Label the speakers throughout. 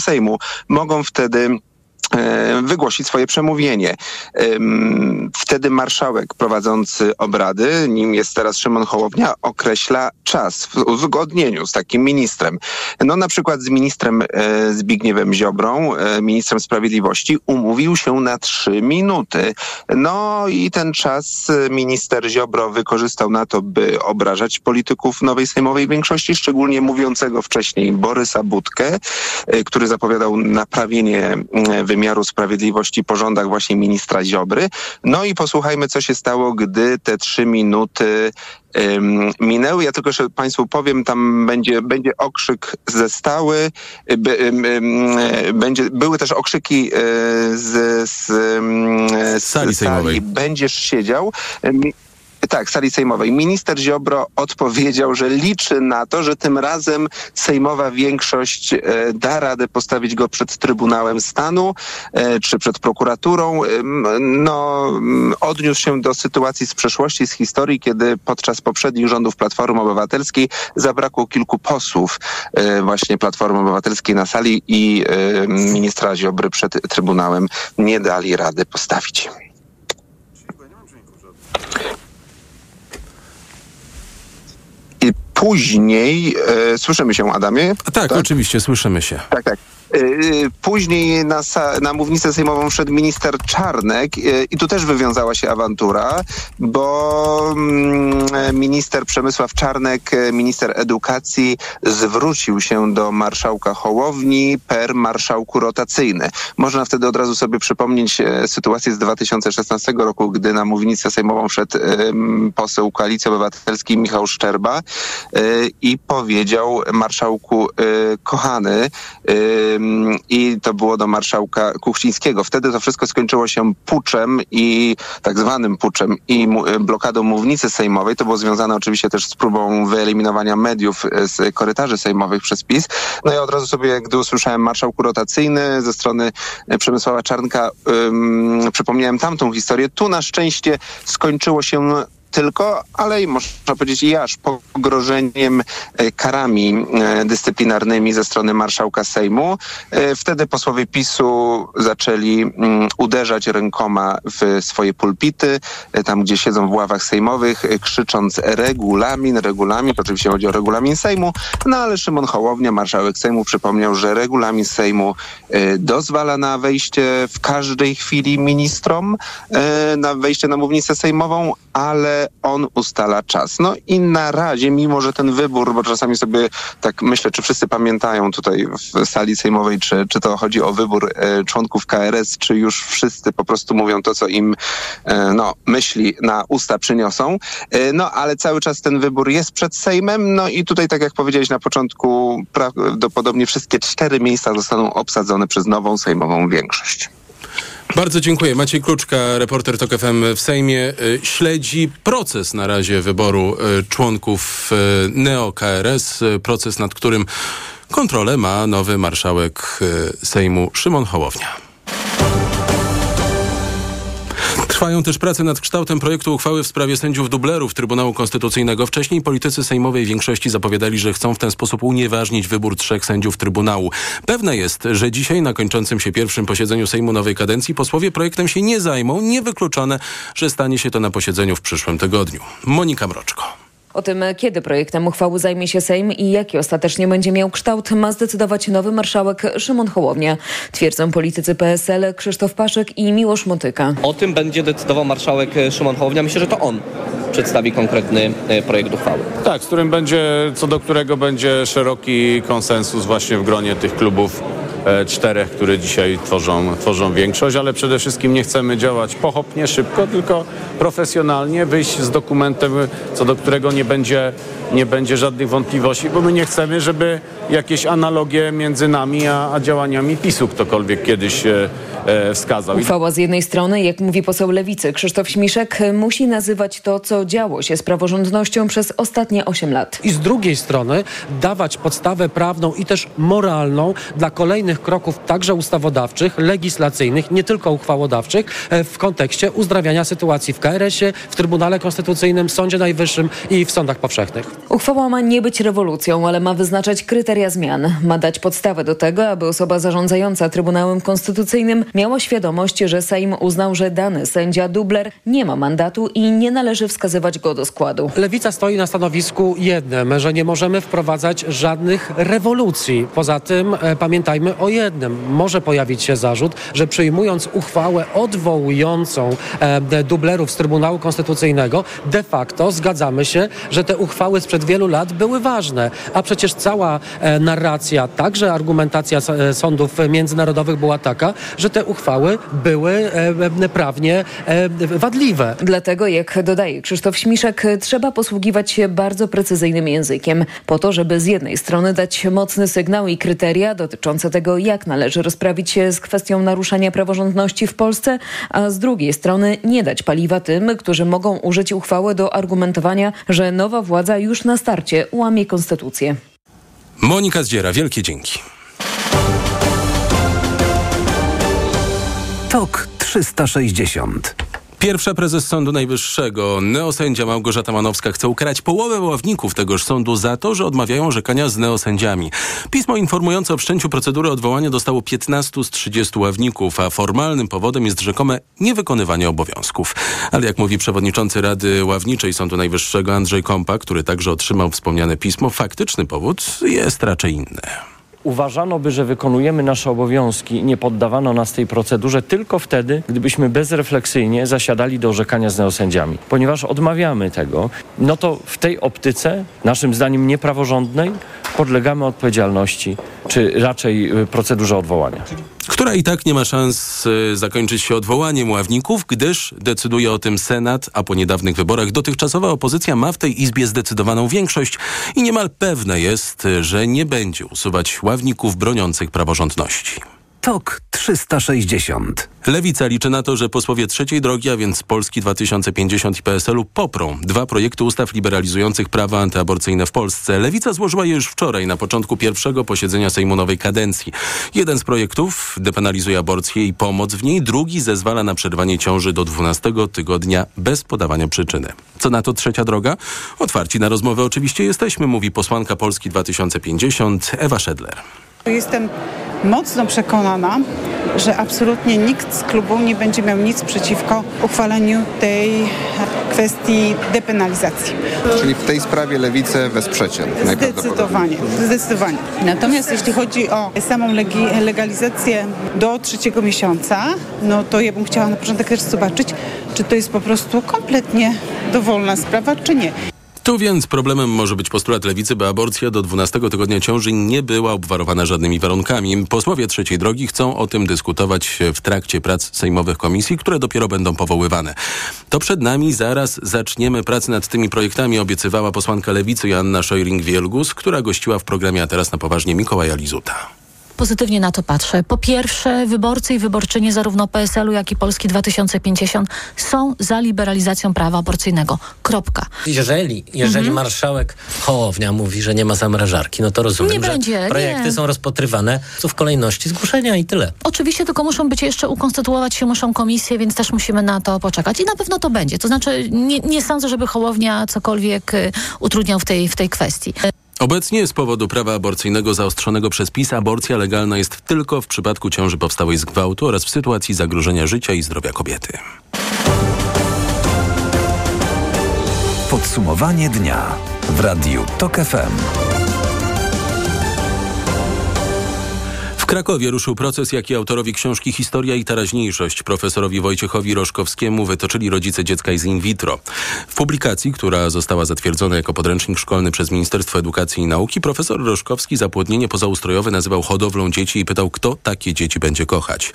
Speaker 1: Sejmu mogą wtedy wygłosić swoje przemówienie. Wtedy marszałek prowadzący obrady, nim jest teraz Szymon Hołownia, określa czas w uzgodnieniu z takim ministrem. No na przykład z ministrem e, Zbigniewem Ziobrą, e, ministrem sprawiedliwości, umówił się na trzy minuty. No i ten czas minister Ziobro wykorzystał na to, by obrażać polityków nowej sejmowej większości, szczególnie mówiącego wcześniej Borysa Budkę, który zapowiadał naprawienie wymiaru wymiaru sprawiedliwości po rządach właśnie ministra Ziobry. No i posłuchajmy, co się stało, gdy te trzy minuty um, minęły. Ja tylko jeszcze Państwu powiem, tam będzie, będzie okrzyk ze stały, by, um, będzie, były też okrzyki e, z, z, z
Speaker 2: sali sejmowej.
Speaker 1: Będziesz siedział. Tak, sali sejmowej. Minister Ziobro odpowiedział, że liczy na to, że tym razem sejmowa większość e, da radę postawić go przed Trybunałem Stanu e, czy przed prokuraturą. No, odniósł się do sytuacji z przeszłości, z historii, kiedy podczas poprzednich rządów Platformy Obywatelskiej zabrakło kilku posłów e, właśnie Platformy Obywatelskiej na sali i ministra Ziobry przed Trybunałem nie dali rady postawić. Później, e, słyszymy się Adamie?
Speaker 2: Tak, tak, oczywiście, słyszymy się.
Speaker 1: Tak, tak. Y, później na, na mównicę sejmową wszedł minister Czarnek y, i tu też wywiązała się awantura, bo mm, minister Przemysław Czarnek, y, minister edukacji zwrócił się do marszałka Hołowni per marszałku rotacyjny. Można wtedy od razu sobie przypomnieć sytuację z 2016 roku, gdy na mównicę sejmową wszedł poseł Koalicji Obywatelskiej Michał Szczerba i powiedział marszałku kochany, i to było do marszałka Kuchcińskiego. Wtedy to wszystko skończyło się puczem i tak zwanym puczem i blokadą mównicy sejmowej. To było związane oczywiście też z próbą wyeliminowania mediów z korytarzy sejmowych przez PiS. No i od razu sobie, gdy usłyszałem marszałku rotacyjny ze strony Przemysława Czarnka, um, przypomniałem tamtą historię. Tu na szczęście skończyło się tylko, ale i można powiedzieć i aż pogrożeniem e, karami e, dyscyplinarnymi ze strony marszałka Sejmu. E, wtedy posłowie PiSu zaczęli mm, uderzać rękoma w swoje pulpity, tam gdzie siedzą w ławach sejmowych, krzycząc regulamin, regulamin, to oczywiście chodzi o regulamin Sejmu, no ale Szymon Hołownia, marszałek Sejmu przypomniał, że regulamin Sejmu dozwala na wejście w każdej chwili ministrom, na wejście na mównicę sejmową, ale on ustala czas. No i na razie, mimo że ten wybór, bo czasami sobie tak myślę, czy wszyscy pamiętają tutaj w sali sejmowej, czy, czy to chodzi o wybór e, członków KRS, czy już wszyscy po prostu mówią to, co im e, no, myśli na usta przyniosą. E, no ale cały czas ten wybór jest przed Sejmem. No i tutaj, tak jak powiedziałeś na początku, prawdopodobnie wszystkie cztery miejsca zostaną obsadzone przez nową sejmową większość.
Speaker 2: Bardzo dziękuję. Maciej Kluczka, reporter TOK FM w Sejmie, y, śledzi proces na razie wyboru y, członków y, NEO-KRS, proces nad którym kontrolę ma nowy marszałek Sejmu Szymon Hołownia. Trwają też prace nad kształtem projektu uchwały w sprawie sędziów dublerów Trybunału Konstytucyjnego. Wcześniej politycy sejmowej większości zapowiadali, że chcą w ten sposób unieważnić wybór trzech sędziów Trybunału. Pewne jest, że dzisiaj na kończącym się pierwszym posiedzeniu Sejmu nowej kadencji posłowie projektem się nie zajmą. Niewykluczone, że stanie się to na posiedzeniu w przyszłym tygodniu. Monika Mroczko.
Speaker 3: O tym, kiedy projektem uchwały zajmie się Sejm i jaki ostatecznie będzie miał kształt, ma zdecydować nowy marszałek Szymon Hołownia. Twierdzą politycy PSL Krzysztof Paszek i Miłosz Motyka.
Speaker 4: O tym będzie decydował marszałek Szymon Hołownia. Myślę, że to on przedstawi konkretny e, projekt uchwały.
Speaker 5: Tak, z którym będzie, co do którego będzie szeroki konsensus właśnie w gronie tych klubów E, czterech, które dzisiaj tworzą, tworzą większość, ale przede wszystkim nie chcemy działać pochopnie, szybko, tylko profesjonalnie, wyjść z dokumentem, co do którego nie będzie, nie będzie żadnych wątpliwości, bo my nie chcemy, żeby jakieś analogie między nami a, a działaniami PiSu ktokolwiek kiedyś e, e, wskazał.
Speaker 3: Uchwała z jednej strony, jak mówi poseł Lewicy Krzysztof Śmiszek, musi nazywać to, co działo się z praworządnością przez ostatnie 8 lat.
Speaker 6: I z drugiej strony dawać podstawę prawną i też moralną dla kolejnych kroków, także ustawodawczych, legislacyjnych, nie tylko uchwałodawczych, e, w kontekście uzdrawiania sytuacji w KRS-ie, w Trybunale Konstytucyjnym, Sądzie Najwyższym i w sądach powszechnych.
Speaker 3: Uchwała ma nie być rewolucją, ale ma wyznaczać kryteria zmian. Ma dać podstawę do tego, aby osoba zarządzająca Trybunałem Konstytucyjnym miała świadomość, że Sejm uznał, że dany sędzia dubler nie ma mandatu i nie należy wskazywać go do składu.
Speaker 6: Lewica stoi na stanowisku jednym, że nie możemy wprowadzać żadnych rewolucji. Poza tym e, pamiętajmy o jednym. Może pojawić się zarzut, że przyjmując uchwałę odwołującą e, dublerów z Trybunału Konstytucyjnego, de facto zgadzamy się, że te uchwały sprzed wielu lat były ważne. A przecież cała e, narracja, także argumentacja e, sądów międzynarodowych była taka, że te uchwały były e, e, prawnie e, wadliwe.
Speaker 3: Dlatego, jak dodaje Krzysztof Śmiszek, trzeba posługiwać się bardzo precyzyjnym językiem, po to, żeby z jednej strony dać mocny sygnał i kryteria dotyczące tego, jak należy rozprawić się z kwestią naruszania praworządności w Polsce, a z drugiej strony nie dać paliwa tym, którzy mogą użyć uchwały do argumentowania, że nowa władza już na starcie łamie konstytucję.
Speaker 2: Monika Zdziera, wielkie dzięki.
Speaker 7: TOK 360.
Speaker 2: Pierwsza prezes Sądu Najwyższego, neosędzia Małgorzata Manowska chce ukarać połowę ławników tegoż sądu za to, że odmawiają orzekania z neosędziami. Pismo informujące o wszczęciu procedury odwołania dostało 15 z 30 ławników, a formalnym powodem jest rzekome niewykonywanie obowiązków. Ale jak mówi przewodniczący Rady Ławniczej Sądu Najwyższego Andrzej Kompa, który także otrzymał wspomniane pismo, faktyczny powód jest raczej inny
Speaker 8: uważano by, że wykonujemy nasze obowiązki, nie poddawano nas tej procedurze tylko wtedy, gdybyśmy bezrefleksyjnie zasiadali do orzekania z neosędziami. Ponieważ odmawiamy tego, no to w tej optyce, naszym zdaniem niepraworządnej, podlegamy odpowiedzialności, czy raczej y, procedurze odwołania
Speaker 2: która i tak nie ma szans y, zakończyć się odwołaniem ławników, gdyż decyduje o tym Senat, a po niedawnych wyborach dotychczasowa opozycja ma w tej Izbie zdecydowaną większość i niemal pewne jest, że nie będzie usuwać ławników broniących praworządności.
Speaker 7: TOK 360.
Speaker 2: Lewica liczy na to, że posłowie trzeciej drogi, a więc Polski 2050 i PSL-u poprą dwa projekty ustaw liberalizujących prawa antyaborcyjne w Polsce. Lewica złożyła je już wczoraj na początku pierwszego posiedzenia Sejmu nowej kadencji. Jeden z projektów depenalizuje aborcję i pomoc w niej, drugi zezwala na przerwanie ciąży do 12 tygodnia bez podawania przyczyny. Co na to trzecia droga? Otwarci na rozmowę oczywiście jesteśmy, mówi posłanka Polski 2050 Ewa Szedler.
Speaker 9: Jestem mocno przekonana, że absolutnie nikt z klubu nie będzie miał nic przeciwko uchwaleniu tej kwestii depenalizacji.
Speaker 10: Czyli w tej sprawie lewicę wesprzecie?
Speaker 9: Zdecydowanie, zdecydowanie. Natomiast jeśli chodzi o samą legalizację do trzeciego miesiąca, no to ja bym chciała na początek też zobaczyć, czy to jest po prostu kompletnie dowolna sprawa, czy nie.
Speaker 2: Tu więc problemem może być postulat lewicy, by aborcja do 12 tygodnia ciąży nie była obwarowana żadnymi warunkami. Posłowie trzeciej drogi chcą o tym dyskutować w trakcie prac sejmowych komisji, które dopiero będą powoływane. To przed nami, zaraz zaczniemy pracę nad tymi projektami, obiecywała posłanka lewicy Joanna Szojring-Wielgus, która gościła w programie A teraz na poważnie Mikołaja Lizuta
Speaker 11: pozytywnie na to patrzę. Po pierwsze, wyborcy i wyborczynie zarówno PSL-u, jak i Polski 2050 są za liberalizacją prawa aborcyjnego. Kropka.
Speaker 12: Jeżeli, jeżeli mhm. marszałek Hołownia mówi, że nie ma zamrażarki, no to rozumiem, nie że będzie, projekty nie. są rozpatrywane w kolejności zgłoszenia i tyle.
Speaker 11: Oczywiście, tylko muszą być jeszcze, ukonstytuować się muszą komisje, więc też musimy na to poczekać. I na pewno to będzie. To znaczy, nie, nie sądzę, żeby Hołownia cokolwiek y, utrudniał w tej, w tej kwestii.
Speaker 2: Obecnie z powodu prawa aborcyjnego zaostrzonego przez PiS aborcja legalna jest tylko w przypadku ciąży powstałej z gwałtu oraz w sytuacji zagrożenia życia i zdrowia kobiety.
Speaker 7: Podsumowanie dnia w Radiu TOK FM.
Speaker 2: W Krakowie ruszył proces, jaki autorowi książki Historia i teraźniejszość profesorowi Wojciechowi Roszkowskiemu wytoczyli rodzice dziecka z in vitro. W publikacji, która została zatwierdzona jako podręcznik szkolny przez Ministerstwo Edukacji i Nauki, profesor Roszkowski zapłodnienie pozaustrojowe nazywał hodowlą dzieci i pytał, kto takie dzieci będzie kochać.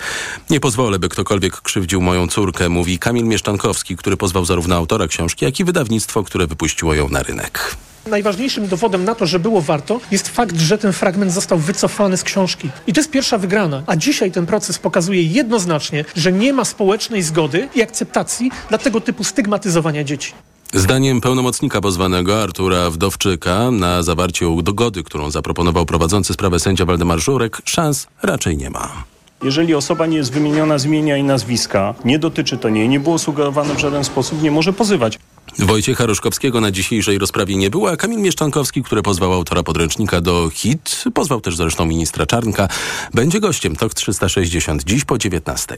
Speaker 2: Nie pozwolę, by ktokolwiek krzywdził moją córkę, mówi Kamil Mieszczankowski, który pozwał zarówno autora książki, jak i wydawnictwo, które wypuściło ją na rynek.
Speaker 13: Najważniejszym dowodem na to, że było warto, jest fakt, że ten fragment został wycofany z książki. I to jest pierwsza wygrana. A dzisiaj ten proces pokazuje jednoznacznie, że nie ma społecznej zgody i akceptacji dla tego typu stygmatyzowania dzieci.
Speaker 2: Zdaniem pełnomocnika pozwanego Artura Wdowczyka na zawarcie dogody, którą zaproponował prowadzący sprawę sędzia Waldemar Żurek, szans raczej nie ma.
Speaker 14: Jeżeli osoba nie jest wymieniona z imienia i nazwiska, nie dotyczy to niej, nie było sugerowane w żaden sposób, nie może pozywać.
Speaker 2: Wojciecha Roszkowskiego na dzisiejszej rozprawie nie było, a Kamil Mieszczankowski, który pozwał autora podręcznika do HIT, pozwał też zresztą ministra Czarnka, będzie gościem TOK 360 dziś po 19.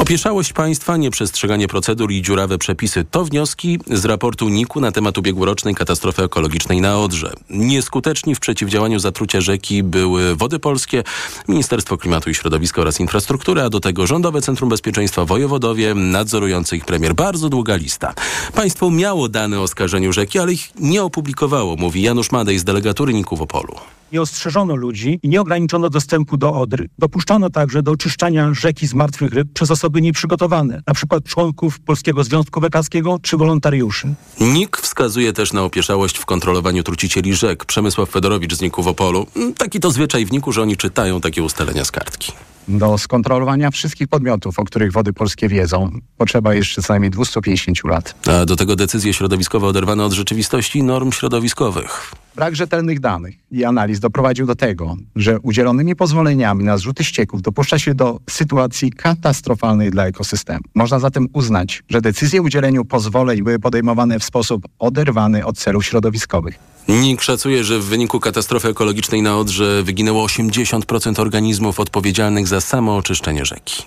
Speaker 2: Opieszałość państwa, nieprzestrzeganie procedur i dziurawe przepisy to wnioski z raportu NIK-u na temat ubiegłorocznej katastrofy ekologicznej na Odrze. Nieskuteczni w przeciwdziałaniu zatrucia rzeki były Wody Polskie, Ministerstwo Klimatu i Środowiska oraz Infrastruktury, a do tego Rządowe Centrum Bezpieczeństwa Wojewodowie, nadzorujący ich premier. Bardzo długa lista. Państwo miało dane o skażeniu rzeki, ale ich nie opublikowało, mówi Janusz Madej z delegatury NIK-u w Opolu
Speaker 15: nie ostrzeżono ludzi i nie ograniczono dostępu do Odry. Dopuszczano także do oczyszczania rzeki z martwych ryb przez osoby nieprzygotowane, przykład członków Polskiego Związku Lekarskiego czy wolontariuszy.
Speaker 2: NIK wskazuje też na opieszałość w kontrolowaniu trucicieli rzek. Przemysław Fedorowicz z NIK-u w Opolu. Taki to zwyczaj w NIK-u, że oni czytają takie ustalenia z kartki.
Speaker 16: Do skontrolowania wszystkich podmiotów, o których wody polskie wiedzą, potrzeba jeszcze co najmniej 250 lat.
Speaker 2: A do tego decyzje środowiskowe oderwane od rzeczywistości norm środowiskowych.
Speaker 16: Brak rzetelnych danych i analiz doprowadził do tego, że udzielonymi pozwoleniami na zrzuty ścieków dopuszcza się do sytuacji katastrofalnej dla ekosystemu. Można zatem uznać, że decyzje o udzieleniu pozwoleń były podejmowane w sposób oderwany od celów środowiskowych.
Speaker 2: NIK szacuje, że w wyniku katastrofy ekologicznej na Odrze wyginęło 80% organizmów odpowiedzialnych za samo oczyszczenie rzeki.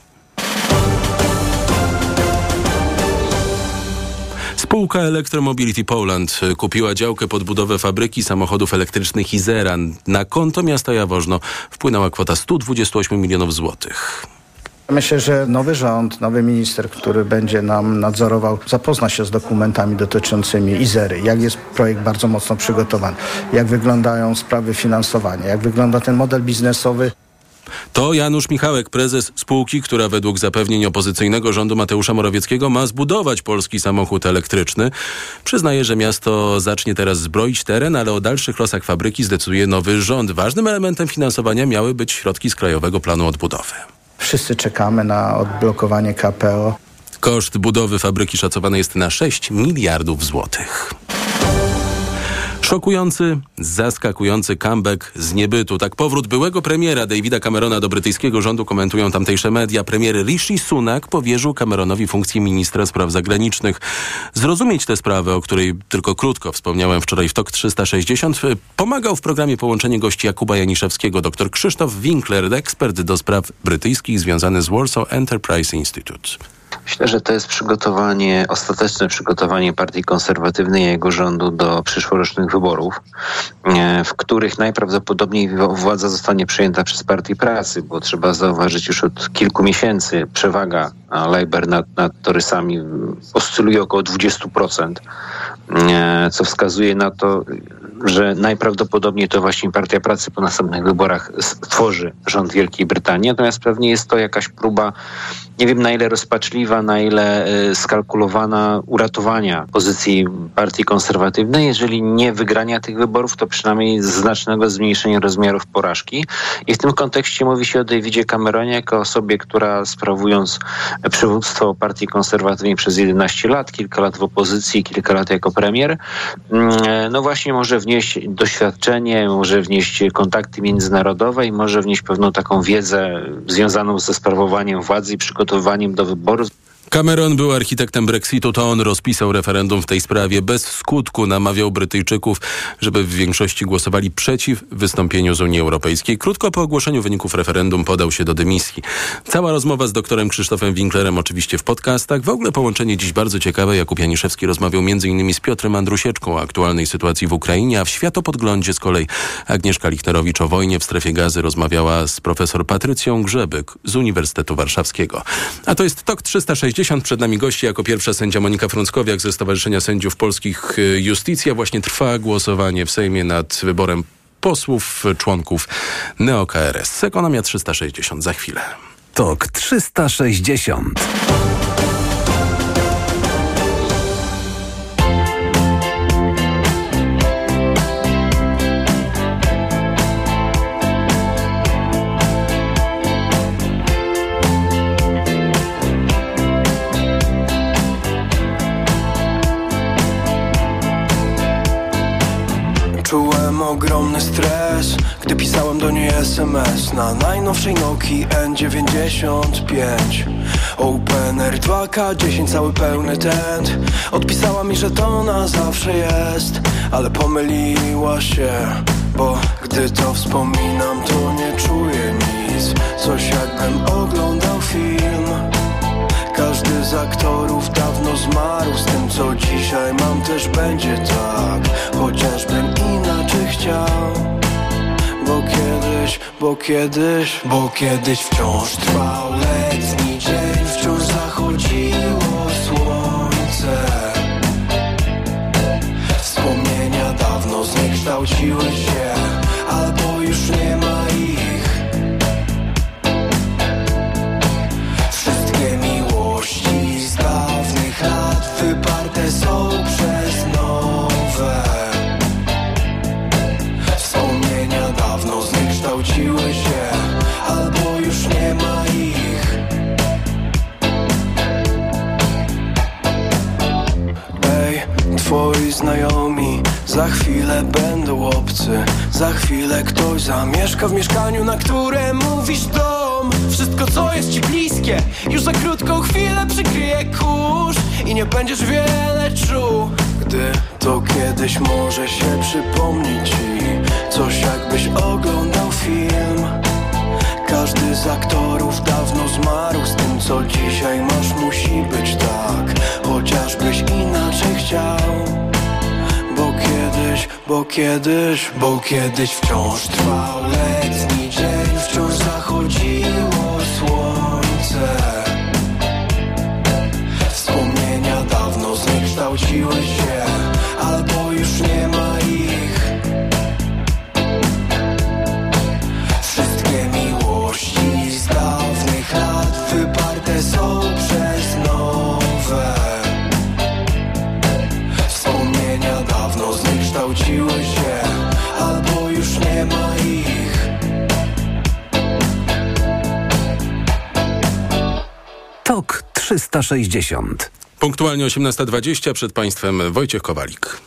Speaker 2: Spółka Electromobility Poland kupiła działkę pod budowę fabryki samochodów elektrycznych Izera. Na konto miasta Jaworzno wpłynęła kwota 128 milionów złotych.
Speaker 17: Myślę, że nowy rząd, nowy minister, który będzie nam nadzorował, zapozna się z dokumentami dotyczącymi Izery, jak jest projekt bardzo mocno przygotowany, jak wyglądają sprawy finansowania, jak wygląda ten model biznesowy.
Speaker 2: To Janusz Michałek, prezes spółki, która według zapewnień opozycyjnego rządu Mateusza Morawieckiego ma zbudować polski samochód elektryczny. Przyznaje, że miasto zacznie teraz zbroić teren, ale o dalszych losach fabryki zdecyduje nowy rząd. Ważnym elementem finansowania miały być środki z Krajowego Planu Odbudowy.
Speaker 17: Wszyscy czekamy na odblokowanie KPO.
Speaker 2: Koszt budowy fabryki szacowany jest na 6 miliardów złotych. Szokujący, zaskakujący comeback z niebytu. Tak powrót byłego premiera Davida Camerona do brytyjskiego rządu komentują tamtejsze media. Premier Rishi Sunak powierzył Cameronowi funkcję ministra spraw zagranicznych. Zrozumieć tę sprawę, o której tylko krótko wspomniałem wczoraj w TOK 360, pomagał w programie połączenie gości Jakuba Janiszewskiego dr Krzysztof Winkler, ekspert do spraw brytyjskich związany z Warsaw Enterprise Institute.
Speaker 18: Myślę, że to jest przygotowanie, ostateczne przygotowanie partii konserwatywnej i jego rządu do przyszłorocznych wyborów, e, w których najprawdopodobniej władza zostanie przejęta przez partię pracy, bo trzeba zauważyć już od kilku miesięcy przewaga Labour nad, nad torysami oscyluje około 20%, e, co wskazuje na to, że najprawdopodobniej to właśnie Partia Pracy po następnych wyborach stworzy rząd Wielkiej Brytanii. Natomiast pewnie jest to jakaś próba, nie wiem na ile rozpaczliwa, na ile y, skalkulowana uratowania pozycji Partii Konserwatywnej. Jeżeli nie wygrania tych wyborów, to przynajmniej znacznego zmniejszenia rozmiarów porażki. I w tym kontekście mówi się o Davidzie Cameronie jako osobie, która sprawując przywództwo Partii Konserwatywnej przez 11 lat, kilka lat w opozycji, kilka lat jako premier, mm, no właśnie może wnieść wnieść doświadczenie, może wnieść kontakty międzynarodowe i może wnieść pewną taką wiedzę związaną ze sprawowaniem władzy i przygotowywaniem do wyborów.
Speaker 2: Cameron był architektem Brexitu, to on rozpisał referendum w tej sprawie. Bez skutku namawiał Brytyjczyków, żeby w większości głosowali przeciw wystąpieniu z Unii Europejskiej. Krótko po ogłoszeniu wyników referendum podał się do dymisji. Cała rozmowa z doktorem Krzysztofem Winklerem oczywiście w podcastach. W ogóle połączenie dziś bardzo ciekawe. Jakub Janiszewski rozmawiał m.in. z Piotrem Andrusieczką o aktualnej sytuacji w Ukrainie, a w Światopodglądzie z kolei Agnieszka Lichnerowicz o wojnie w strefie gazy rozmawiała z profesor Patrycją Grzebyk z Uniwersytetu Warszawskiego. A to jest TOK 360 przed nami gości jako pierwsza sędzia Monika Frąckowiak ze Stowarzyszenia Sędziów Polskich y, Justicja. Właśnie trwa głosowanie w Sejmie nad wyborem posłów, członków NeoKRS. Ekonomia 360 za chwilę.
Speaker 7: TOK 360
Speaker 19: ogromny stres. Gdy pisałem do niej SMS Na najnowszej Nokii N95 Opener 2K10 cały pełny tent. Odpisała mi, że to na zawsze jest Ale pomyliła się Bo gdy to wspominam to nie czuję nic. Coś jakbym oglądał film każdy z aktorów dawno zmarł Z tym co dzisiaj mam też będzie tak. Chociażbym inaczej chciał Bo kiedyś, bo kiedyś, bo kiedyś wciąż trwał letni dzień Wciąż zachodziło słońce. Wspomnienia dawno zniekształciły się Albo już nie ma znajomi. Za chwilę będą obcy Za chwilę ktoś zamieszka w mieszkaniu, na które mówisz dom. Wszystko co jest ci bliskie już za krótką chwilę przykryje kurz I nie będziesz wiele czuł. Gdy to kiedyś może się przypomnieć ci Coś jakbyś oglądał film. Każdy z aktorów dawno zmarł Z tym co dzisiaj masz musi być tak. Chociażbyś inaczej chciał kiedyś, bo kiedyś, bo kiedyś wciąż trwał letni dzień Wciąż zachodziło słońce. Wspomnienia dawno zniekształciły się Albo już nie ma
Speaker 7: 360.
Speaker 2: Punktualnie 18.20 przed Państwem Wojciech Kowalik.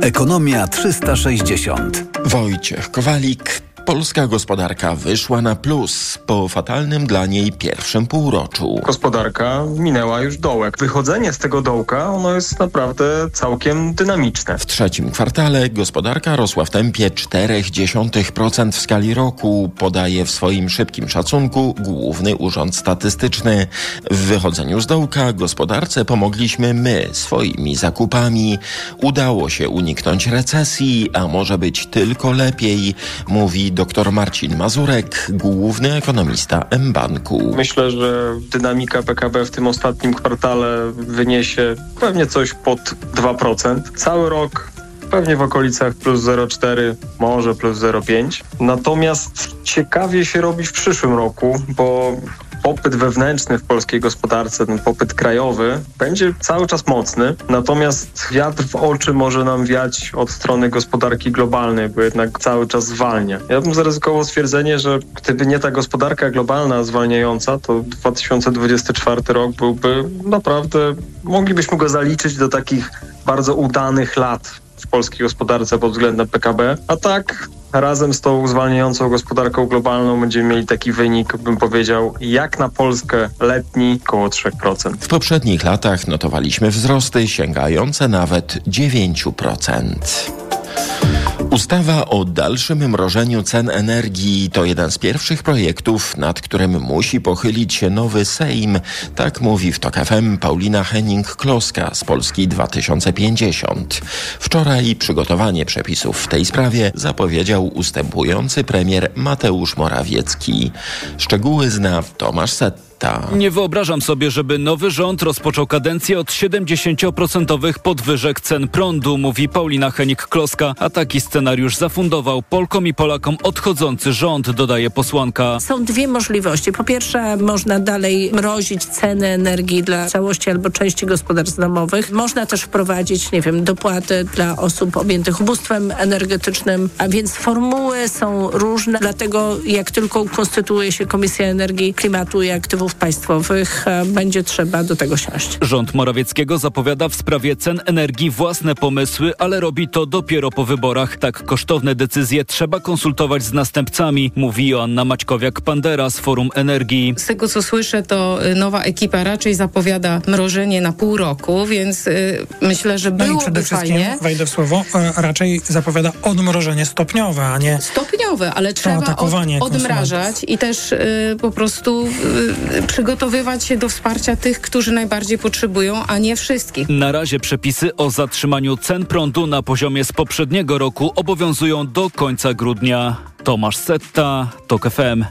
Speaker 7: Ekonomia 360.
Speaker 20: Wojciech Kowalik. Polska gospodarka wyszła na plus po fatalnym dla niej pierwszym półroczu.
Speaker 21: Gospodarka minęła już dołek. Wychodzenie z tego dołka, ono jest naprawdę całkiem dynamiczne.
Speaker 20: W trzecim kwartale gospodarka rosła w tempie 0,4% w skali roku, podaje w swoim szybkim szacunku Główny Urząd Statystyczny. W wychodzeniu z dołka gospodarce pomogliśmy my swoimi zakupami. Udało się uniknąć recesji, a może być tylko lepiej, mówi dr Marcin Mazurek, główny ekonomista mBanku.
Speaker 21: Myślę, że dynamika PKB w tym ostatnim kwartale wyniesie pewnie coś pod 2%. Cały rok pewnie w okolicach plus 0,4, może plus 0,5. Natomiast ciekawie się robi w przyszłym roku, bo popyt wewnętrzny w polskiej gospodarce, ten popyt krajowy, będzie cały czas mocny, natomiast wiatr w oczy może nam wiać od strony gospodarki globalnej, bo jednak cały czas zwalnia. Ja bym zaryzykował stwierdzenie, że gdyby nie ta gospodarka globalna zwalniająca, to 2024 rok byłby naprawdę, moglibyśmy go zaliczyć do takich bardzo udanych lat w polskiej gospodarce pod względem PKB, a tak razem z tą zwalniającą gospodarką globalną będziemy mieli taki wynik, bym powiedział, jak na Polskę letni około 3%.
Speaker 20: W poprzednich latach notowaliśmy wzrosty sięgające nawet 9%. Ustawa o dalszym mrożeniu cen energii to jeden z pierwszych projektów, nad którym musi pochylić się nowy Sejm. Tak mówi w TOK FM Paulina Henning-Kloska z Polski 2050. Wczoraj przygotowanie przepisów w tej sprawie zapowiedział ustępujący premier Mateusz Morawiecki. Szczegóły zna Tomasz Setta.
Speaker 22: Nie wyobrażam sobie, żeby nowy rząd rozpoczął kadencję od 70% podwyżek cen prądu, mówi Paulina Henik-Kloska, a taki scenariusz zafundował Polkom i Polakom odchodzący rząd, dodaje posłanka.
Speaker 23: Są dwie możliwości. Po pierwsze, można dalej mrozić ceny energii dla całości albo części gospodarstw domowych. Można też wprowadzić, nie wiem, dopłaty dla osób objętych ubóstwem energetycznym, a więc formuły są różne, dlatego jak tylko konstytuuje się Komisja Energii, Klimatu i Aktywów państwowych e, będzie trzeba do tego siąść.
Speaker 22: Rząd Morawieckiego zapowiada w sprawie cen energii własne pomysły, ale robi to dopiero po wyborach. Tak kosztowne decyzje trzeba konsultować z następcami, mówi Joanna Maćkowiak-Pandera z Forum Energii.
Speaker 24: Z tego co słyszę, to y, nowa ekipa raczej zapowiada mrożenie na pół roku, więc y, myślę, że byłoby
Speaker 25: no i przede wszystkim,
Speaker 24: fajnie.
Speaker 25: wejdę w słowo, e, raczej zapowiada odmrożenie stopniowe, a nie
Speaker 24: Stopniowe, ale trzeba od, odmrażać i też y, po prostu y, przygotowywać się do wsparcia tych, którzy najbardziej potrzebują, a nie wszystkich.
Speaker 22: Na razie przepisy o zatrzymaniu cen prądu na poziomie z poprzedniego roku obowiązują do końca grudnia. Tomasz Setta, TOK FM.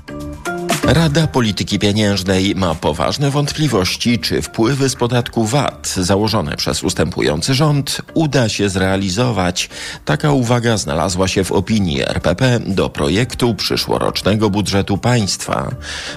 Speaker 20: Rada Polityki Pieniężnej ma poważne wątpliwości, czy wpływy z podatku VAT założone przez ustępujący rząd uda się zrealizować. Taka uwaga znalazła się w opinii RPP do projektu przyszłorocznego budżetu państwa.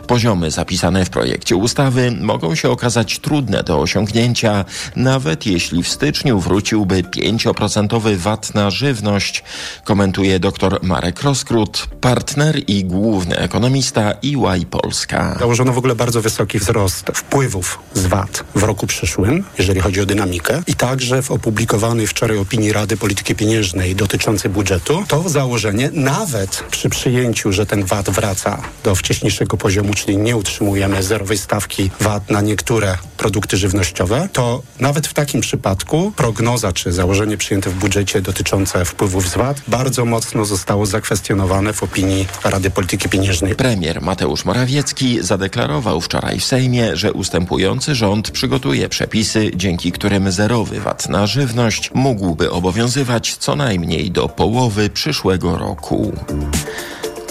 Speaker 20: Poziomy zapisane w projekcie ustawy mogą się okazać trudne do osiągnięcia, nawet jeśli w styczniu wróciłby 5% VAT na żywność, komentuje dr Marek Roskrót, partner i główny ekonomista EY Polska.
Speaker 26: Założono w ogóle bardzo wysoki wzrost wpływów z VAT w roku przyszłym, jeżeli chodzi o dynamikę i także w opublikowanej wczoraj opinii Rady Polityki Pieniężnej dotyczącej budżetu to założenie nawet przy przyjęciu, że ten VAT wraca do wcześniejszego poziomu, czyli nie utrzymujemy zerowej stawki VAT na niektóre produkty żywnościowe, to nawet w takim przypadku prognoza czy założenie przyjęte w budżecie dotyczące wpływów z VAT bardzo mocno zostało zakwestionowane w opinii Rady Polityki Pieniężnej.
Speaker 20: Premier Mateusz Morawiecki zadeklarował wczoraj w Sejmie, że ustępujący rząd przygotuje przepisy, dzięki którym zerowy VAT na żywność mógłby obowiązywać co najmniej do połowy przyszłego roku.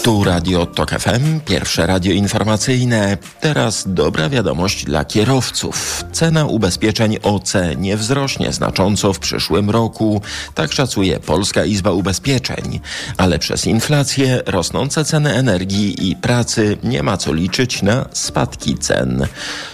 Speaker 20: Tu Radio TOK FM, pierwsze radio informacyjne. Teraz dobra wiadomość dla kierowców. Cena ubezpieczeń OC nie wzrośnie znacząco w przyszłym roku, tak szacuje Polska Izba Ubezpieczeń. Ale przez inflację, rosnące ceny energii i pracy nie ma co liczyć na spadki cen.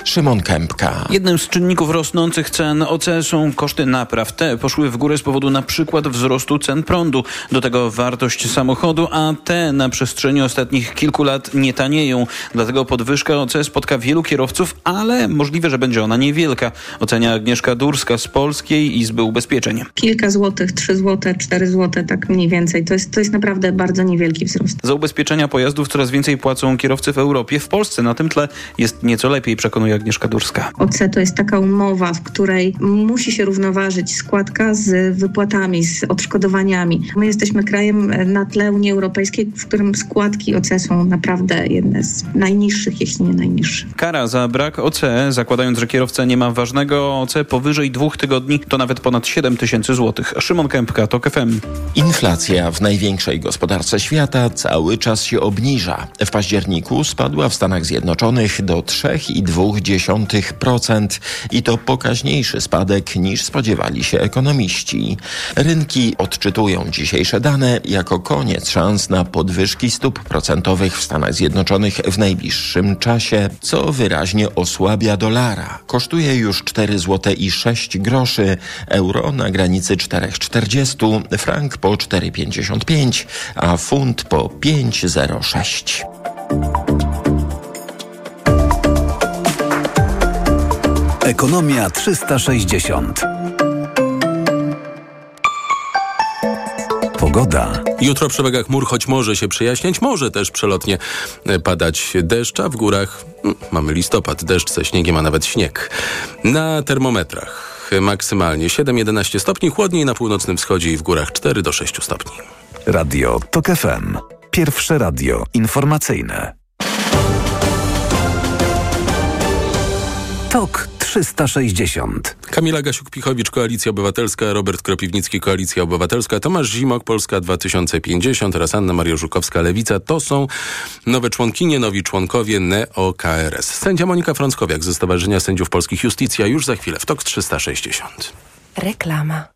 Speaker 20: Szymon Kępka.
Speaker 27: Jednym z czynników rosnących cen OC są koszty napraw. Te poszły w górę z powodu na przykład wzrostu cen prądu. Do tego wartość samochodu, a te na przestrzeni ostatnich kilku lat nie tanieją. Dlatego podwyżka OC spotka wielu kierowców, ale możliwe, że będzie ona niewielka. Ocenia Agnieszka Durska z Polskiej Izby Ubezpieczeń.
Speaker 28: Kilka złotych, trzy złote, cztery złote, tak mniej więcej. To jest, to jest naprawdę bardzo niewielki wzrost.
Speaker 27: Za ubezpieczenia pojazdów coraz więcej płacą kierowcy w Europie. W Polsce na tym tle jest nieco lepiej, przekonuje Agnieszka Durska.
Speaker 28: OC to jest taka umowa, w której musi się równoważyć składka z wypłatami, z odszkodowaniami. My jesteśmy krajem na tle Unii Europejskiej, w którym składki OC są naprawdę jedne z najniższych, jeśli nie najniższe.
Speaker 27: Kara za brak OC, zakładając, że kierowca nie ma ważnego OC powyżej dwóch tygodni, to nawet ponad 7 tysięcy złotych. Szymon Kępka, TOK FM.
Speaker 20: Inflacja w największej gospodarce świata cały czas się obniża. W październiku spadła w Stanach Zjednoczonych do 3,2% i to pokaźniejszy spadek niż spodziewali się ekonomiści. Rynki odczytują dzisiejsze dane jako koniec szans na podwyżki stóp procentowych w Stanach Zjednoczonych w najbliższym czasie, co wyraźnie osłabia dolara. Kosztuje już 4 zł i 6 groszy, euro na granicy 4,40, frank po 4,55, a funt po 5,06.
Speaker 7: Ekonomia 360. Pogoda.
Speaker 2: Jutro przewaga chmur, choć może się przejaśniać, może też przelotnie padać deszcz, a w górach hmm, mamy listopad, deszcz ze śniegiem, a nawet śnieg. Na termometrach maksymalnie 7-11 stopni, chłodniej na północnym wschodzie i w górach 4 do 6 stopni.
Speaker 7: Radio TOK FM. Pierwsze radio informacyjne. TOK 360.
Speaker 2: Kamila Gasiuk-Pichowicz, Koalicja Obywatelska, Robert Kropiwnicki, Koalicja Obywatelska, Tomasz Zimok, Polska 2050 oraz Anna Maria Żukowska, Lewica. To są nowe członkinie, nowi członkowie NEO-KRS. Sędzia Monika Frąckowiak ze Stowarzyszenia Sędziów Polskich Justicja już za chwilę w TOK 360.
Speaker 29: Reklama.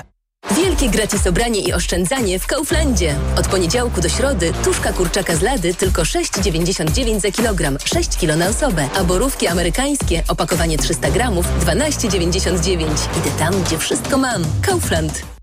Speaker 30: Wielkie gratis obranie i oszczędzanie w Kauflandzie. Od poniedziałku do środy tuszka kurczaka z lady tylko 6,99 za kilogram, 6 kilo na osobę, a borówki amerykańskie, opakowanie 300 gramów, 12,99. Idę tam, gdzie wszystko mam. Kaufland.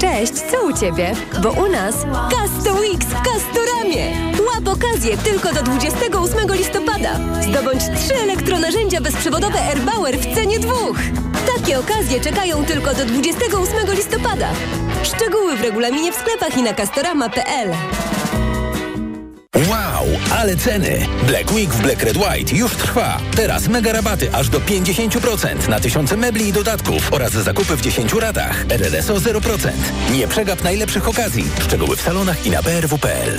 Speaker 31: Cześć, co u Ciebie? Bo u nas Casto Weeks w Castoramie. Łap okazję tylko do 28 listopada. Zdobądź trzy elektronarzędzia bezprzewodowe AirBauer w cenie dwóch. Takie okazje czekają tylko do 28 listopada. Szczegóły w regulaminie w sklepach i na castorama.pl.
Speaker 32: Wow, ale ceny! Black Week w Black Red White już trwa. Teraz mega rabaty aż do 50% na tysiące mebli i dodatków oraz zakupy w 10 ratach. RRSO 0%. Nie przegap najlepszych okazji. Szczegóły w salonach i na brw.pl.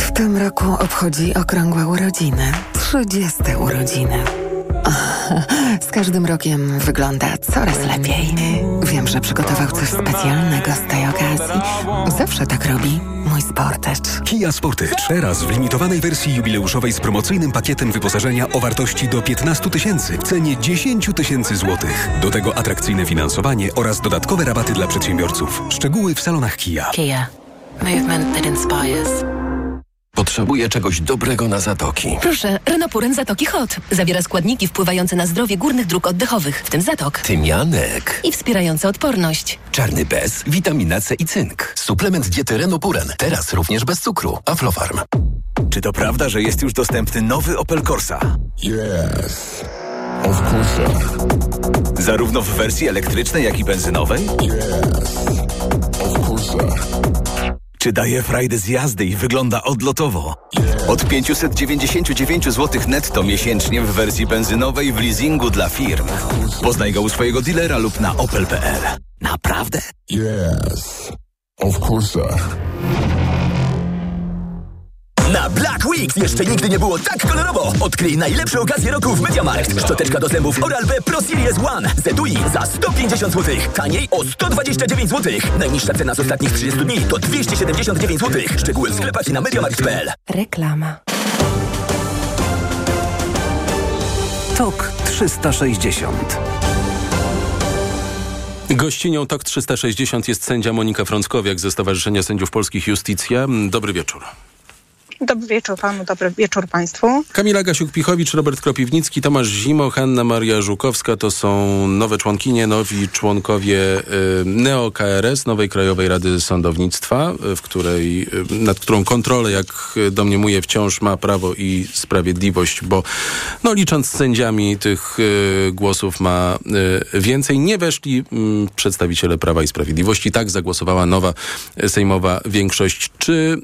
Speaker 28: W tym roku obchodzi okrągłe urodziny. 30 urodziny. Z każdym rokiem wygląda coraz lepiej. Wiem, że przygotował coś specjalnego z tej okazji. Zawsze tak robi mój Sportage.
Speaker 33: Kia Sportage. Teraz w limitowanej wersji jubileuszowej z promocyjnym pakietem wyposażenia o wartości do 15 tysięcy w cenie 10 tysięcy złotych. Do tego atrakcyjne finansowanie oraz dodatkowe rabaty dla przedsiębiorców. Szczegóły w salonach Kia.
Speaker 31: Kia. Movement that inspires.
Speaker 20: Potrzebuję czegoś dobrego na zatoki.
Speaker 31: Proszę, Renopuren Zatoki Hot. Zawiera składniki wpływające na zdrowie górnych dróg oddechowych, w tym zatok.
Speaker 20: Tymianek.
Speaker 31: I wspierające odporność.
Speaker 20: Czarny bez, witamina C i cynk. Suplement diety Renopuren. Teraz również bez cukru. Aflofarm.
Speaker 34: Czy to prawda, że jest już dostępny nowy Opel Corsa?
Speaker 27: Yes. Of course.
Speaker 34: Zarówno w wersji elektrycznej, jak i benzynowej?
Speaker 27: Yes. Of course.
Speaker 34: Czy daje frajdę z jazdy i wygląda odlotowo? Od 599 zł netto miesięcznie w wersji benzynowej w leasingu dla firm. Poznaj go u swojego dealera lub na opel.pl. Naprawdę?
Speaker 27: Yes. Of course.
Speaker 34: Na Black Weeks jeszcze nigdy nie było tak kolorowo. Odkryj najlepsze okazje roku w MediaMarkt. Szczoteczka do zębów Oral-B Pro Series One z etui za 150 zł. Taniej o 129 zł. Najniższa cena z ostatnich 30 dni to 279 zł. Szczegóły w sklepach i na MediaMarkt.pl.
Speaker 31: Reklama.
Speaker 35: TOK 360
Speaker 2: Gościnią TOK 360 jest sędzia Monika Frąckowiak ze Stowarzyszenia Sędziów Polskich Justicja. Dobry wieczór.
Speaker 36: Dobry wieczór panu, dobry wieczór państwu.
Speaker 2: Kamila Gasiuk-Pichowicz, Robert Kropiwnicki, Tomasz Zimo, Hanna Maria Żukowska to są nowe członkinie, nowi członkowie y, NEO-KRS, Nowej Krajowej Rady Sądownictwa, y, w której, y, nad którą kontrolę, jak domniemuje, wciąż ma Prawo i Sprawiedliwość, bo no, licząc z sędziami tych głosów ma więcej. Nie weszli y, przedstawiciele Prawa i Sprawiedliwości. Tak zagłosowała nowa sejmowa większość. Czy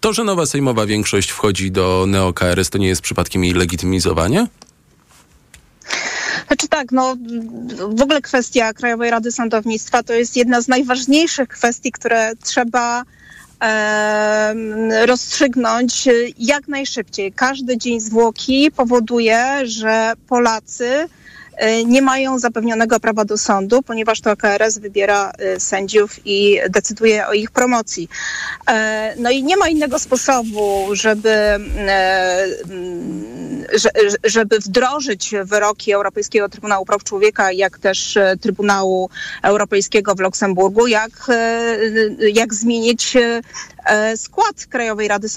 Speaker 2: to, że nowa sejmowa większość wchodzi do neo-KRS, to nie jest przypadkiem jej legitymizowanie?
Speaker 36: Znaczy tak, no w ogóle kwestia Krajowej Rady Sądownictwa to jest jedna z najważniejszych kwestii, które trzeba e, rozstrzygnąć jak najszybciej. Każdy dzień zwłoki powoduje, że Polacy nie mają zapewnionego prawa do sądu, ponieważ to KRS wybiera y, sędziów i decyduje o ich promocji. E, no i nie ma innego sposobu, żeby, e, że- żeby wdrożyć wyroki Europejskiego Trybunału Praw Człowieka, jak też e, Trybunału Europejskiego w Luksemburgu, jak, e, jak zmienić e, e, skład Krajowej Rady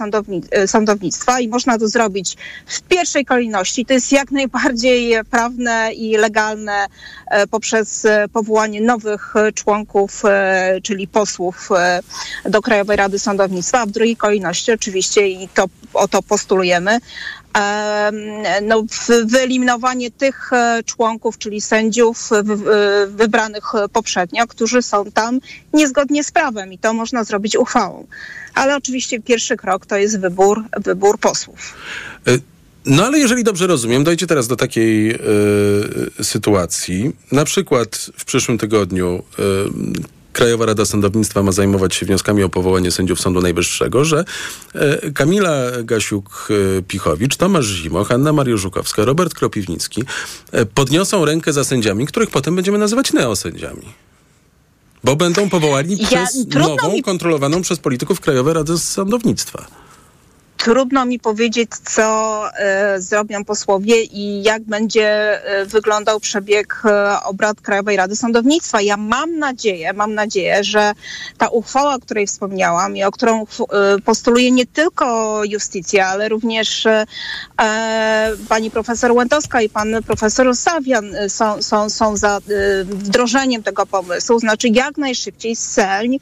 Speaker 36: e, Sądownictwa i można to zrobić w pierwszej kolejności. To jest jak najbardziej prawne i legalne e, poprzez e, powołanie nowych e, członków, e, czyli posłów e, do Krajowej Rady Sądownictwa, a w drugiej kolejności oczywiście i to o to postulujemy. No, wyeliminowanie tych e, członków, czyli sędziów wy- wybranych e, poprzednio, którzy są tam niezgodnie z prawem i to można zrobić uchwałą. Ale oczywiście pierwszy krok to jest wybór, wybór posłów.
Speaker 2: No ale jeżeli dobrze rozumiem, dojdzie teraz do takiej sytuacji. Na przykład w przyszłym tygodniu Krajowa Rada Sądownictwa ma zajmować się wnioskami o powołanie sędziów Sądu Najwyższego, że y, Kamila Gasiuk-Pichowicz, Tomasz Zimoch, Anna Mariuszukowska, Robert Kropiwnicki y, podniosą rękę za sędziami, których potem będziemy nazywać neosędziami. Bo będą powołani
Speaker 36: Ja-
Speaker 2: przez nową,
Speaker 36: mi-
Speaker 2: kontrolowaną przez polityków Krajowej Rady Sądownictwa.
Speaker 36: Trudno mi powiedzieć, co e, zrobią posłowie i jak będzie e, wyglądał przebieg e, obrad Krajowej Rady Sądownictwa. Ja mam nadzieję, mam nadzieję, że ta uchwała, o której wspomniałam i o którą postuluje nie tylko Justicja, ale również pani profesor Łętowska i pan profesor Sawian są, są, są za wdrożeniem tego pomysłu. Znaczy jak najszybciej Sejm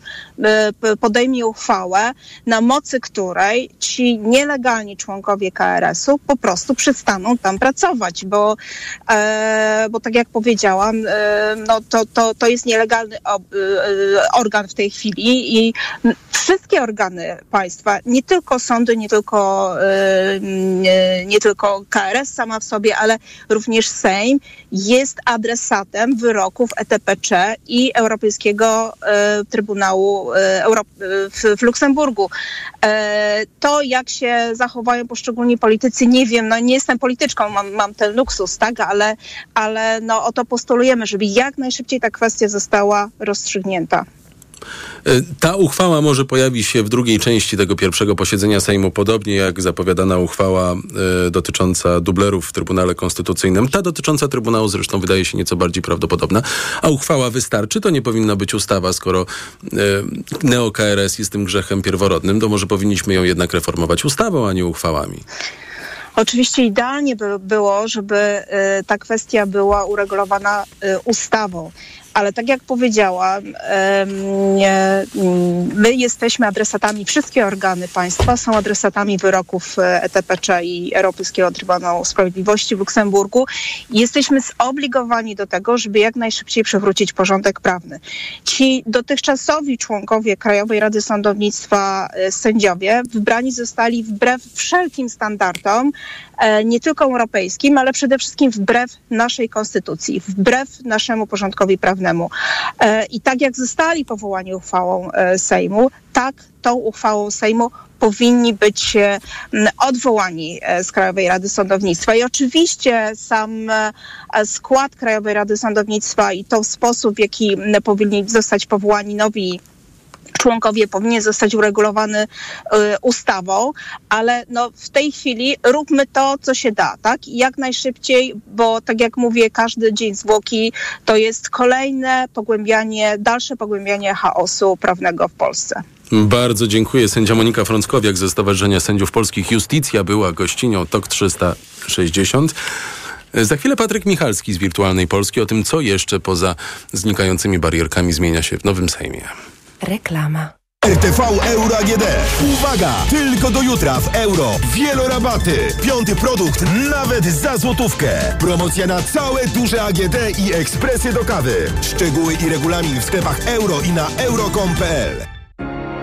Speaker 36: podejmie uchwałę, na mocy której ci nielegalni członkowie KRS-u po prostu przestaną tam pracować, bo, e, bo tak jak powiedziałam, e, no to, to, to jest nielegalny ob, e, organ w tej chwili i wszystkie organy państwa, nie tylko sądy, nie tylko, e, nie, nie tylko KRS sama w sobie, ale również Sejm jest adresatem wyroków ETPC i Europejskiego e, Trybunału e, Euro- e, w, w Luksemburgu. To, jak się zachowają poszczególni politycy, nie wiem, no nie jestem polityczką, mam, mam ten luksus, tak, ale, ale no o to postulujemy, żeby jak najszybciej ta kwestia została rozstrzygnięta.
Speaker 2: Y, Ta uchwała może pojawi się w drugiej części tego pierwszego posiedzenia Sejmu, podobnie jak zapowiadana uchwała y, dotycząca dublerów w Trybunale Konstytucyjnym. Ta dotycząca Trybunału zresztą wydaje się nieco bardziej prawdopodobna. A uchwała wystarczy? To nie powinna być ustawa, skoro y, neo-KRS jest tym grzechem pierworodnym, to może powinniśmy ją jednak reformować ustawą, a nie uchwałami.
Speaker 36: Oczywiście idealnie by było, żeby ta kwestia była uregulowana ustawą. Ale tak jak powiedziałam, mm, my jesteśmy adresatami, wszystkie organy państwa są adresatami wyroków e, ETPC i Europejskiego Trybunału Sprawiedliwości w Luksemburgu. Jesteśmy zobligowani do tego, żeby jak najszybciej przywrócić porządek prawny. Ci dotychczasowi członkowie Krajowej Rady Sądownictwa, e, sędziowie, wybrani zostali wbrew wszelkim standardom, e, nie tylko europejskim, ale przede wszystkim wbrew naszej konstytucji, wbrew naszemu porządkowi prawnemu. E, I tak jak zostali powołani uchwałą e, Sejmu, tak tą uchwałą Sejmu powinni być e, odwołani e, z Krajowej Rady Sądownictwa. I oczywiście sam e, skład Krajowej Rady Sądownictwa i to sposób, w jaki powinni zostać powołani nowi członkowie powinien zostać uregulowany y, ustawą, ale no, w tej chwili róbmy to, co się da, tak? Jak najszybciej, bo tak jak mówię, każdy dzień zwłoki to jest kolejne pogłębianie, dalsze pogłębianie chaosu prawnego w Polsce.
Speaker 2: Bardzo dziękuję. Sędzia Monika Frąckowiak ze Stowarzyszenia Sędziów Polskich Justicja była gościnią TOK 360. Za chwilę Patryk Michalski z Wirtualnej Polski o tym, co jeszcze poza znikającymi barierkami zmienia się w nowym Sejmie.
Speaker 29: Reklama.
Speaker 34: RTV Euro AGD. Uwaga! Tylko do jutra w euro. Wielorabaty. Piąty produkt nawet za złotówkę. Promocja na całe duże AGD i ekspresy do kawy. Szczegóły i regulamin w sklepach euro i na euro.com.pl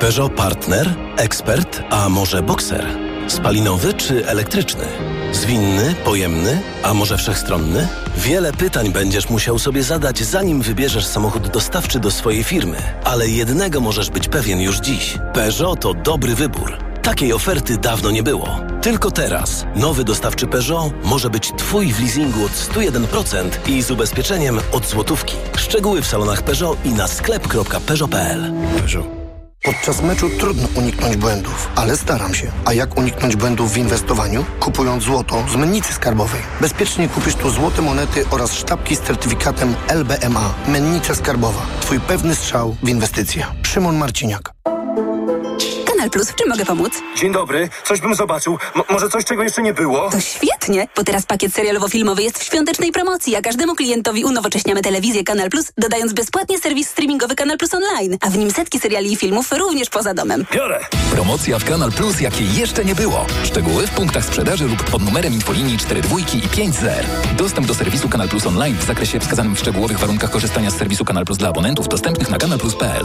Speaker 37: Peugeot Partner, ekspert, a może bokser? Spalinowy czy elektryczny? Zwinny, pojemny, a może wszechstronny? Wiele pytań będziesz musiał sobie zadać, zanim wybierzesz samochód dostawczy do swojej firmy. Ale jednego możesz być pewien już dziś. Peugeot to dobry wybór. Takiej oferty dawno nie było.
Speaker 38: Tylko teraz nowy dostawczy Peugeot może być Twój w leasingu od 101% i z ubezpieczeniem od złotówki. Szczegóły w salonach Peugeot i na sklep.peugeot.pl.
Speaker 27: Peugeot. Podczas meczu trudno uniknąć błędów, ale staram się. A jak uniknąć błędów w inwestowaniu? Kupując złoto z mennicy skarbowej. Bezpiecznie kupisz tu złote monety oraz sztabki z certyfikatem LBMA. Mennica skarbowa. Twój pewny strzał w inwestycje. Szymon Marciniak.
Speaker 39: Kanal Plus, w czym mogę pomóc?
Speaker 40: Dzień dobry, coś bym zobaczył. M może coś, czego jeszcze nie było?
Speaker 39: To świetnie, bo teraz pakiet serialowo-filmowy jest w świątecznej promocji, a każdemu klientowi unowocześniamy telewizję Kanal Plus, dodając bezpłatnie serwis streamingowy Kanal Plus Online, a w nim setki seriali i filmów również poza domem.
Speaker 40: Biorę!
Speaker 41: Promocja w Kanal Plus, jakiej jeszcze nie było. Szczegóły w punktach sprzedaży lub pod numerem infolinii 42 i 50. Dostęp do serwisu Kanal Plus Online w zakresie wskazanym w szczegółowych warunkach korzystania z serwisu Kanal Plus dla abonentów dostępnych na kanalplus.pl.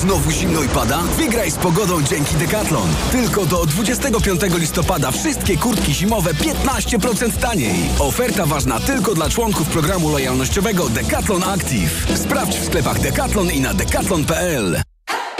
Speaker 34: Znowu zimno i pada? Wygraj z pogodą dzięki Decathlon. Tylko do 25 listopada wszystkie kurtki zimowe 15% taniej. Oferta ważna tylko dla członków programu lojalnościowego Decathlon Active. Sprawdź w sklepach Decathlon i na decathlon.pl.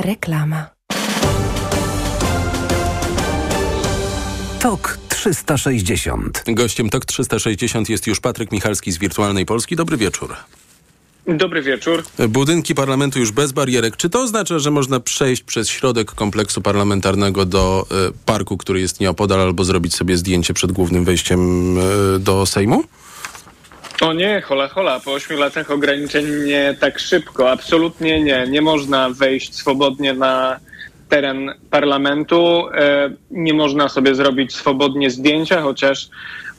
Speaker 3: Reklama.
Speaker 42: TOK 360.
Speaker 2: Gościem TOK 360 jest już Patryk Michalski z Wirtualnej Polski. Dobry wieczór.
Speaker 43: Dobry wieczór.
Speaker 2: Budynki parlamentu już bez barierek. Czy to oznacza, że można przejść przez środek kompleksu parlamentarnego do y, parku, który jest nieopodal, albo zrobić sobie zdjęcie przed głównym wejściem y, do Sejmu?
Speaker 43: O nie, hola hola, po ośmiu latach ograniczeń nie tak szybko. Absolutnie nie. Nie można wejść swobodnie na teren parlamentu. E, nie można sobie zrobić swobodnie zdjęcia, chociaż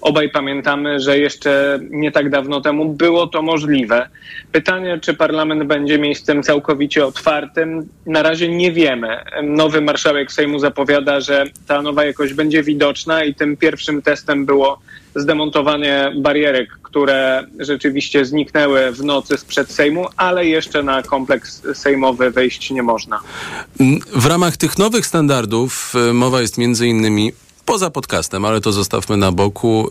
Speaker 43: obaj pamiętamy, że jeszcze nie tak dawno temu było to możliwe. Pytanie, czy parlament będzie miejscem całkowicie otwartym, na razie nie wiemy. Nowy marszałek Sejmu zapowiada, że ta nowa jakość będzie widoczna i tym pierwszym testem było zdemontowanie barierek, które rzeczywiście zniknęły w nocy sprzed Sejmu, ale jeszcze na kompleks sejmowy wejść nie można.
Speaker 2: W ramach tych nowych standardów y, mowa jest między innymi poza podcastem, ale to zostawmy na boku.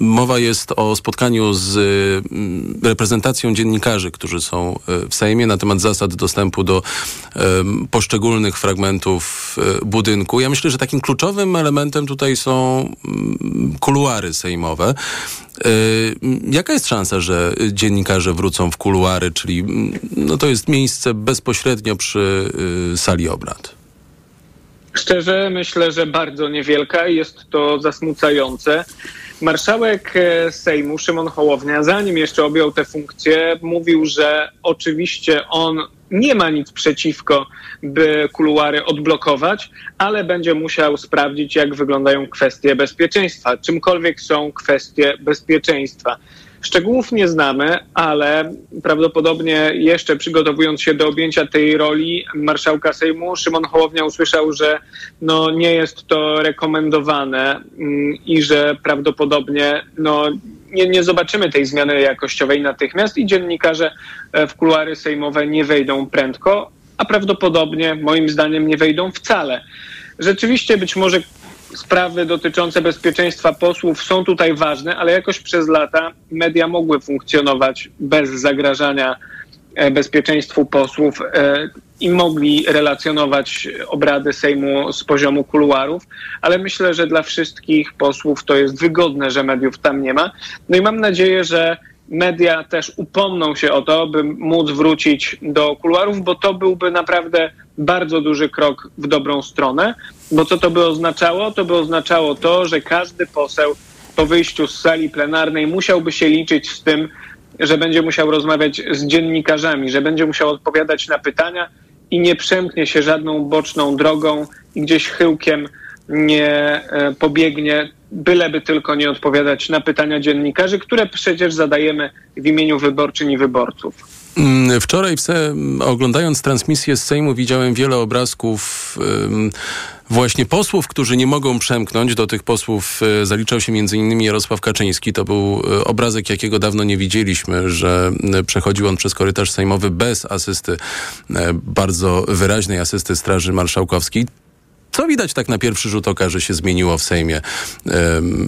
Speaker 2: Mowa jest o spotkaniu z reprezentacją dziennikarzy, którzy są y, w Sejmie na temat zasad dostępu do poszczególnych fragmentów y, budynku. Ja myślę, że takim kluczowym elementem tutaj są kuluary sejmowe. Y, jaka jest szansa, że dziennikarze wrócą w kuluary, czyli no to jest miejsce bezpośrednio przy sali obrad?
Speaker 43: Szczerze myślę, że bardzo niewielka i jest to zasmucające. Marszałek e, Sejmu Szymon Hołownia, zanim jeszcze objął tę funkcję, mówił, że oczywiście on nie ma nic przeciwko, by kuluary odblokować, ale będzie musiał sprawdzić, jak wyglądają kwestie bezpieczeństwa. Czymkolwiek są kwestie bezpieczeństwa. Szczegółów nie znamy, ale prawdopodobnie jeszcze przygotowując się do objęcia tej roli marszałka Sejmu, Szymon Hołownia usłyszał, że no, nie jest to rekomendowane mm, i że prawdopodobnie no, nie, nie zobaczymy tej zmiany jakościowej natychmiast i dziennikarze e, w kuluary sejmowe nie wejdą prędko, a prawdopodobnie moim zdaniem nie wejdą wcale. Rzeczywiście być może sprawy dotyczące bezpieczeństwa posłów są tutaj ważne, ale jakoś przez lata media mogły funkcjonować bez zagrażania e, bezpieczeństwu posłów e, i mogli relacjonować obrady Sejmu z poziomu kuluarów, ale myślę, że dla wszystkich posłów to jest wygodne, że mediów tam nie ma. No i mam nadzieję, że media też upomną się o to, by móc wrócić do kuluarów, bo to byłby naprawdę bardzo duży krok w dobrą stronę. Bo co to by oznaczało? To by oznaczało to, że każdy poseł po wyjściu z sali plenarnej musiałby się liczyć z tym, że będzie musiał rozmawiać z dziennikarzami, że będzie musiał odpowiadać na pytania i nie przemknie się żadną boczną drogą i gdzieś chyłkiem nie e, pobiegnie, byleby tylko nie odpowiadać na pytania dziennikarzy, które przecież zadajemy w imieniu wyborczyń i wyborców.
Speaker 2: Mm, wczoraj oglądając transmisję z Sejmu widziałem wiele obrazków właśnie posłów, którzy nie mogą przemknąć. Do tych posłów e, zaliczał się m.in. Jarosław Kaczyński. To był e, obrazek, jakiego dawno nie widzieliśmy, że przechodził on przez korytarz sejmowy bez asysty, bardzo wyraźnej asysty Straży Marszałkowskiej. Co widać tak na pierwszy rzut oka, że się zmieniło w Sejmie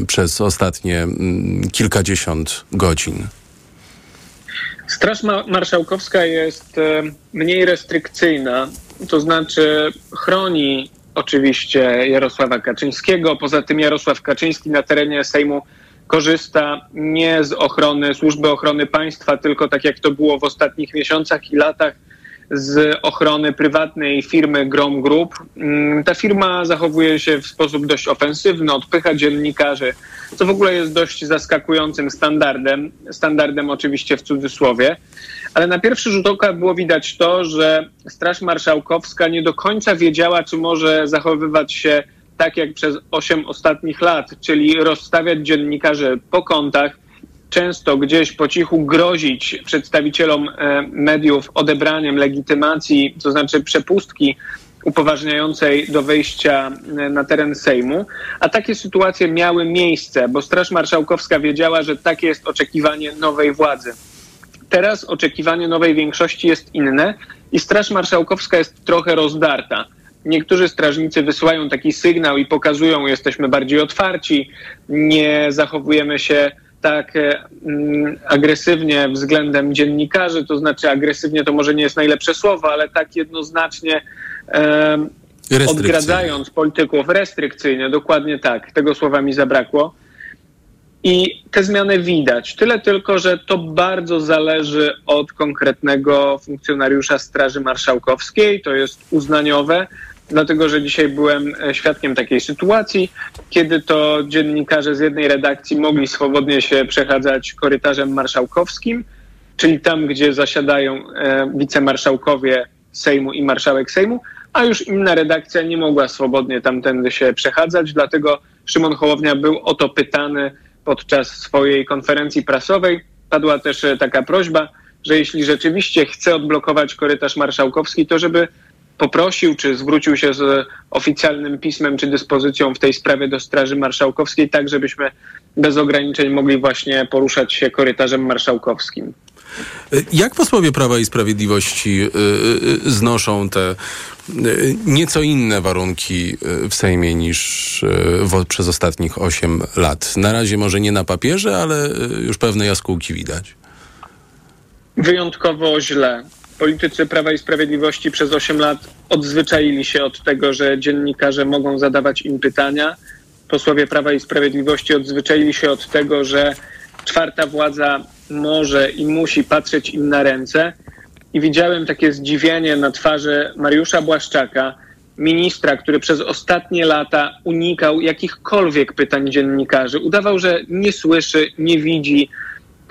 Speaker 2: przez ostatnie kilkadziesiąt godzin?
Speaker 43: Straż Marszałkowska jest mniej restrykcyjna, to znaczy chroni oczywiście Jarosława Kaczyńskiego. Poza tym Jarosław Kaczyński na terenie Sejmu korzysta nie z ochrony służby ochrony państwa, tylko tak jak to było w ostatnich miesiącach i latach z ochrony prywatnej firmy Grom Group. Mm, ta firma zachowuje się w sposób dość ofensywny, odpycha dziennikarzy, co w ogóle jest dość zaskakującym standardem, standardem oczywiście w cudzysłowie. Ale na pierwszy rzut oka było widać to, że Straż Marszałkowska nie do końca wiedziała, czy może zachowywać się tak jak przez osiem ostatnich lat, czyli rozstawiać dziennikarzy po kątach, często gdzieś po cichu grozić przedstawicielom e, mediów odebraniem legitymacji, to znaczy przepustki upoważniającej do wejścia e, na teren Sejmu, a takie sytuacje miały miejsce, bo Straż Marszałkowska wiedziała, że takie jest oczekiwanie nowej władzy. Teraz oczekiwanie nowej większości jest inne i Straż Marszałkowska jest trochę rozdarta. Niektórzy strażnicy wysyłają taki sygnał i pokazują, jesteśmy bardziej otwarci, nie zachowujemy się tak e, mm, agresywnie względem dziennikarzy, to znaczy agresywnie to może nie jest najlepsze słowo, ale tak jednoznacznie odgradzając polityków restrykcyjnie, dokładnie tak, tego słowa mi zabrakło. I te zmiany widać. Tyle tylko, że to bardzo zależy od konkretnego funkcjonariusza Straży Marszałkowskiej. To jest uznaniowe, dlatego że dzisiaj byłem e, świadkiem takiej sytuacji, kiedy to dziennikarze z jednej redakcji mogli swobodnie się przechadzać korytarzem marszałkowskim, czyli tam, gdzie zasiadają e, wicemarszałkowie Sejmu i marszałek Sejmu, a już inna redakcja nie mogła swobodnie tamtędy się przechadzać, dlatego Szymon Hołownia był o to pytany podczas swojej konferencji prasowej. Padła też e, taka prośba, że jeśli rzeczywiście chce odblokować korytarz marszałkowski, to żeby poprosił, czy zwrócił się z oficjalnym pismem, czy dyspozycją w tej sprawie do Straży Marszałkowskiej, tak żebyśmy bez ograniczeń mogli właśnie poruszać się korytarzem marszałkowskim.
Speaker 2: Jak posłowie Prawa i Sprawiedliwości y, y, znoszą te y, nieco inne warunki w Sejmie niż przez ostatnich 8 lat? Na razie może nie na papierze, ale już pewne jaskółki widać.
Speaker 43: Wyjątkowo źle politycy Prawa i Sprawiedliwości przez 8 lat odzwyczaili się od tego, że dziennikarze mogą zadawać im pytania. Posłowie Prawa i Sprawiedliwości odzwyczaili się od tego, że czwarta władza może i musi patrzeć im na ręce. I widziałem takie zdziwienie na twarzy Mariusza Błaszczaka, ministra, który przez ostatnie lata unikał jakichkolwiek pytań dziennikarzy. Udawał, że nie słyszy, nie widzi,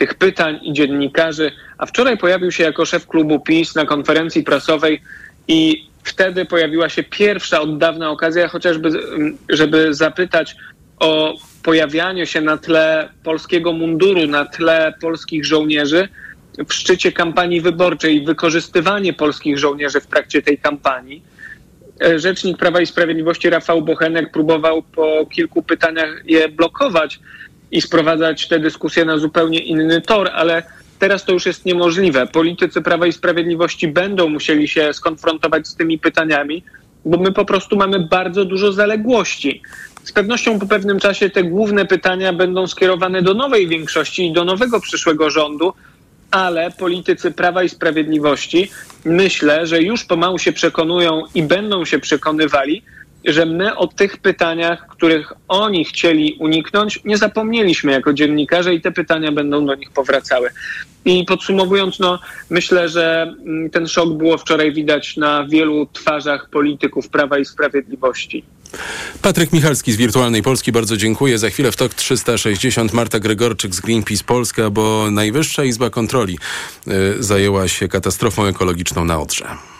Speaker 43: tych pytań i dziennikarzy, a wczoraj pojawił się jako szef klubu PiS na konferencji prasowej i wtedy pojawiła się pierwsza od dawna okazja, chociażby, żeby zapytać o pojawianie się na tle polskiego munduru, na tle polskich żołnierzy w szczycie kampanii wyborczej, wykorzystywanie polskich żołnierzy w trakcie tej kampanii. Rzecznik Prawa i Sprawiedliwości Rafał Bochenek próbował po kilku pytaniach je blokować i sprowadzać tę dyskusję na zupełnie inny tor, ale teraz to już jest niemożliwe. Politycy Prawa i Sprawiedliwości będą musieli się skonfrontować z tymi pytaniami, bo my po prostu mamy bardzo dużo zaległości. Z pewnością po pewnym czasie te główne pytania będą skierowane do nowej większości i do nowego przyszłego rządu, ale politycy Prawa i Sprawiedliwości myślę, że już pomału się przekonują i będą się przekonywali, że my o tych pytaniach, których oni chcieli uniknąć, nie zapomnieliśmy jako dziennikarze i te pytania będą do nich powracały. I podsumowując, no, myślę, że mm, ten szok było wczoraj widać na wielu twarzach polityków Prawa i Sprawiedliwości.
Speaker 2: Patryk Michalski z Wirtualnej Polski, bardzo dziękuję. Za chwilę w TOK 360 Marta Gregorczyk z Greenpeace Polska, bo Najwyższa Izba Kontroli y, zajęła się katastrofą ekologiczną na Odrze.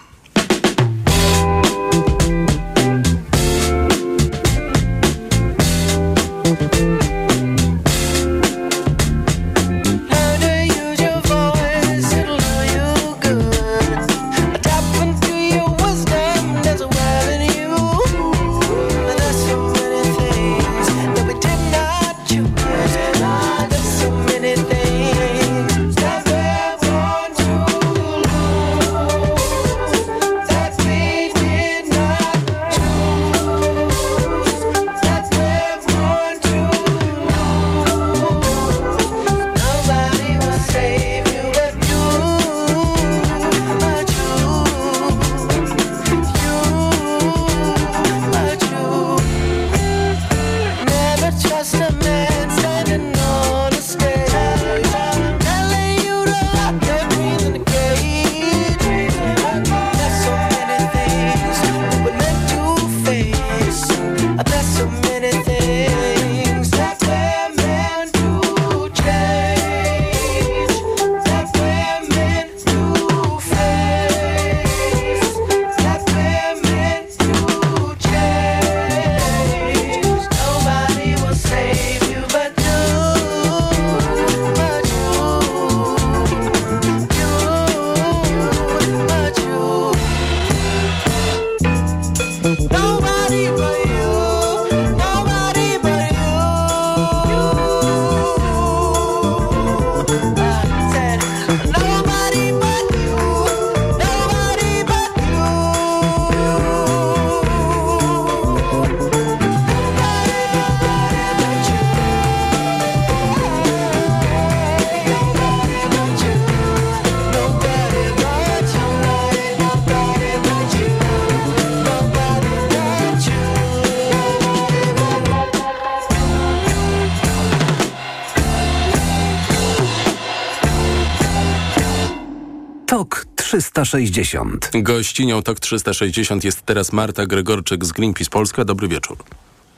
Speaker 7: TOK 360.
Speaker 2: Gościnią TOK 360 jest teraz Marta Gregorczyk z Greenpeace Polska. Dobry wieczór.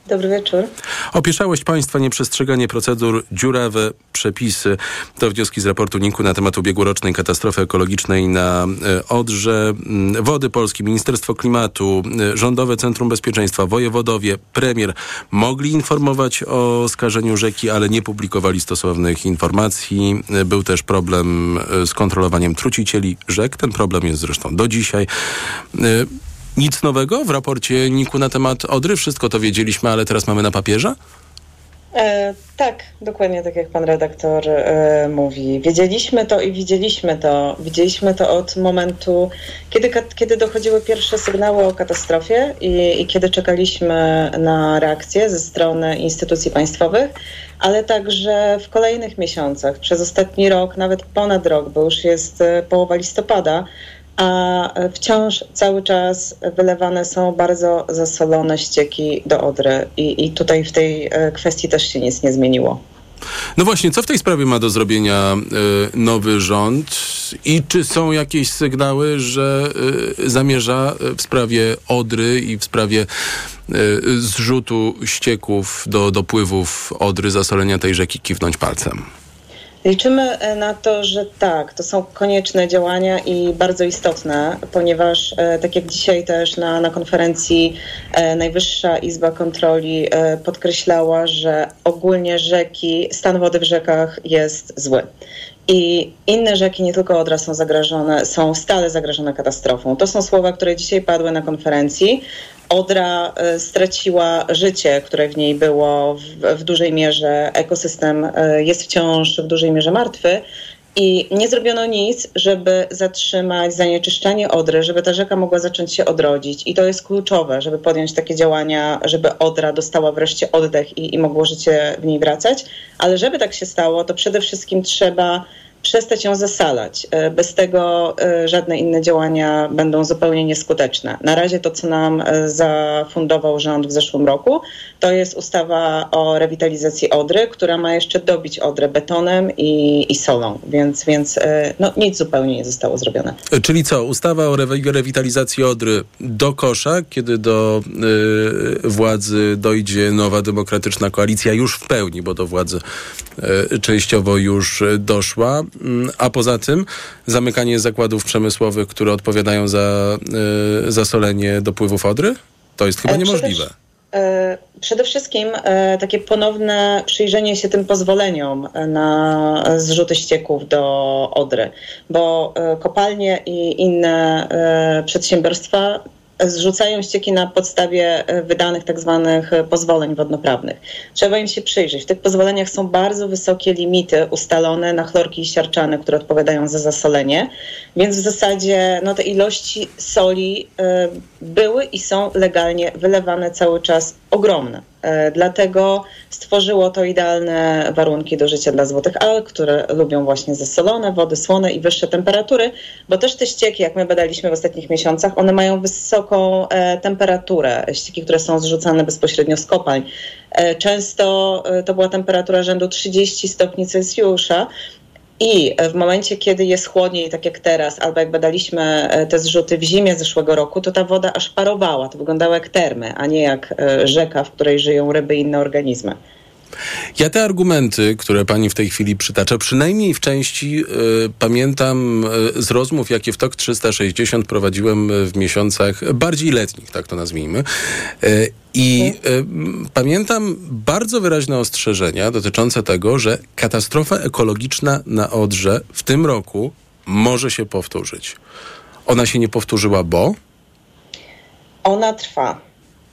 Speaker 44: Dobry wieczór.
Speaker 2: Opieszałość państwa, nieprzestrzeganie procedur, dziurawe przepisy. To wnioski z raportu NIK-u na temat ubiegłorocznej katastrofy ekologicznej na e, Odrze. Mm, Wody Polskie, Ministerstwo Klimatu, e, Rządowe Centrum Bezpieczeństwa, wojewodowie, premier mogli informować o skażeniu rzeki, ale nie publikowali stosownych informacji. E, Był też problem z kontrolowaniem trucicieli rzek. Ten problem jest zresztą do dzisiaj. Nic nowego w raporcie NIK-u na temat Odry? Wszystko to wiedzieliśmy, ale teraz mamy na papierze?
Speaker 44: E, tak, dokładnie tak jak pan redaktor e, mówi. Wiedzieliśmy to i widzieliśmy to. Widzieliśmy to od momentu, kiedy, kiedy dochodziły pierwsze sygnały o katastrofie i, i kiedy czekaliśmy na reakcję ze strony instytucji państwowych, ale także w kolejnych miesiącach, przez ostatni rok, nawet ponad rok, bo już jest e, połowa listopada, a wciąż cały czas wylewane są bardzo zasolone ścieki do Odry i, i tutaj w tej e, kwestii też się nic nie zmieniło.
Speaker 2: No właśnie, co w tej sprawie ma do zrobienia y, nowy rząd i czy są jakieś sygnały, że zamierza w sprawie Odry i w sprawie zrzutu ścieków do dopływów Odry, zasolenia tej rzeki kiwnąć palcem?
Speaker 44: Liczymy e, na to, że tak, to są konieczne działania i bardzo istotne, ponieważ e, tak jak dzisiaj też na, na konferencji e, Najwyższa Izba Kontroli podkreślała, że ogólnie rzeki, stan wody w rzekach jest zły. I inne rzeki, nie tylko Odra, są zagrożone, są stale zagrożone katastrofą. To są słowa, które dzisiaj padły na konferencji. Odra e, straciła życie, które w niej było w, w dużej mierze. Ekosystem e, jest wciąż w dużej mierze martwy. I nie zrobiono nic, żeby zatrzymać zanieczyszczenie Odry, żeby ta rzeka mogła zacząć się odrodzić. I to jest kluczowe, żeby podjąć takie działania, żeby Odra dostała wreszcie oddech i, i mogło życie w niej wracać. Ale żeby tak się stało, to przede wszystkim trzeba przestać ją zasalać. E, bez tego e, żadne inne działania będą zupełnie nieskuteczne. Na razie to, co nam e, zafundował rząd w zeszłym roku, to jest ustawa o rewitalizacji Odry, która ma jeszcze dobić Odrę betonem i, i solą, więc, więc no, nic zupełnie nie zostało zrobione.
Speaker 2: Czyli co, ustawa o rewitalizacji Odry do kosza, kiedy do y, władzy dojdzie nowa demokratyczna koalicja już w pełni, bo do władzy y, częściowo już doszła. Mm, a poza tym zamykanie zakładów przemysłowych, które odpowiadają za y, zasolenie dopływów Odry? To jest chyba e, niemożliwe.
Speaker 44: E, przede wszystkim e, takie ponowne przyjrzenie się tym pozwoleniom na zrzuty ścieków do Odry, bo kopalnie i inne przedsiębiorstwa zrzucają ścieki na podstawie e, wydanych tak zwanych e, pozwoleń wodnoprawnych. Trzeba im się przyjrzeć. W tych pozwoleniach są bardzo wysokie limity ustalone na chlorki siarczane, które odpowiadają za zasolenie, więc w zasadzie no, te ilości soli y, były i są legalnie wylewane cały czas ogromne. E, dlatego stworzyło to idealne warunki do życia dla złotych alg, które lubią właśnie zasolone wody, słone i wyższe temperatury, bo też te ścieki, jak my badaliśmy w ostatnich miesiącach, one mają wysoką e, temperaturę, ścieki, które są zrzucane bezpośrednio z kopalń. E, często to była temperatura rzędu 30 stopni Celsjusza, i w momencie, kiedy jest chłodniej, tak jak teraz, albo jak badaliśmy e, te zrzuty w zimie zeszłego roku, to ta woda aż parowała. To wyglądało jak termy, a nie jak e, rzeka, w której żyją ryby i inne organizmy.
Speaker 2: Ja te argumenty, które pani w tej chwili przytacza, przynajmniej w części y, pamiętam y, z rozmów, jakie w TOK 360 prowadziłem w miesiącach bardziej letnich, tak to nazwijmy. Y, I pamiętam bardzo wyraźne ostrzeżenia dotyczące tego, że katastrofa ekologiczna na Odrze w tym roku może się powtórzyć. Ona się nie powtórzyła, bo?
Speaker 44: Ona trwa.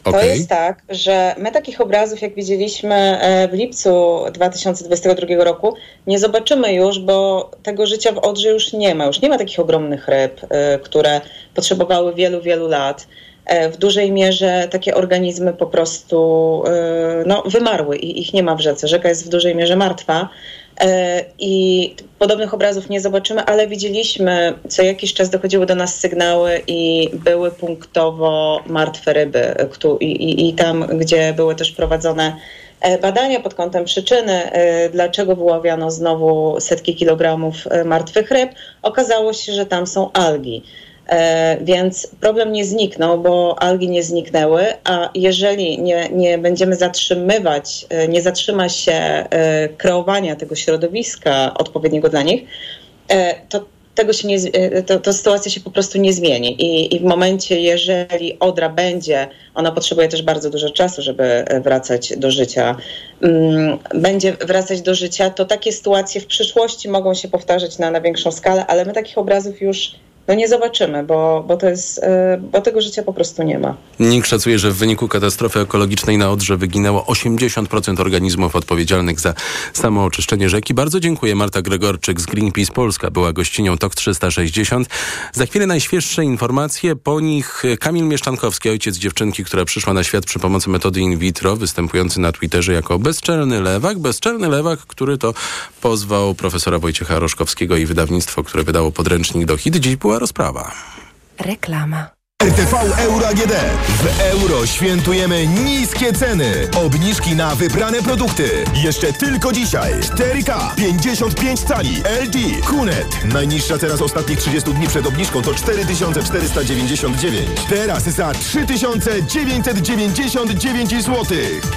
Speaker 44: Okay. To jest tak, że my takich obrazów, jak widzieliśmy e, w lipcu 2022 roku, nie zobaczymy już, bo tego życia w Odrze już nie ma. Już nie ma takich ogromnych ryb, e, które potrzebowały wielu, wielu lat. E, w dużej mierze takie organizmy po prostu no, wymarły i ich nie ma w rzece. Rzeka jest w dużej mierze martwa. E, I podobnych obrazów nie zobaczymy, ale widzieliśmy, co jakiś czas dochodziły do nas sygnały i były punktowo martwe ryby. I, tam, gdzie były też prowadzone e, badania pod kątem przyczyny, e, dlaczego wyławiano znowu setki kilogramów martwych ryb, okazało się, że tam są algi. E, więc problem nie zniknął, bo algi nie zniknęły, a jeżeli nie, nie będziemy zatrzymywać, e, nie zatrzyma się e, kreowania tego środowiska odpowiedniego dla nich, to tego się nie, to, to sytuacja się po prostu nie zmieni. I, I, w momencie, jeżeli Odra będzie, ona potrzebuje też bardzo dużo czasu, żeby wracać do życia, mm, będzie wracać do życia, to takie sytuacje w przyszłości mogą się powtarzać na, na większą skalę, ale my takich obrazów już no nie zobaczymy, bo, bo, to jest, e, bo tego życia po prostu nie ma.
Speaker 2: NIK szacuje, że w wyniku katastrofy ekologicznej na Odrze wyginęło 80% organizmów odpowiedzialnych za samooczyszczenie rzeki. Bardzo dziękuję. Marta Gregorczyk z Greenpeace Polska była gościnią TOK 360. Za chwilę najświeższe informacje. Po nich Kamil Mieszczankowski, ojciec dziewczynki, która przyszła na świat przy pomocy metody in vitro, występujący na Twitterze jako bezczelny lewak. Bezczelny lewak, który to pozwał profesora Wojciecha Roszkowskiego i wydawnictwo, które wydało podręcznik do HIT. Dziś rozprawa.
Speaker 45: Reklama.
Speaker 34: RTV Euro AGD. W euro świętujemy niskie ceny. Obniżki na wybrane produkty. Jeszcze tylko dzisiaj. 4K, 55 cali, LG, Kunet. Najniższa teraz ostatnich 30 dni przed obniżką to 4499. Teraz za 3999 zł.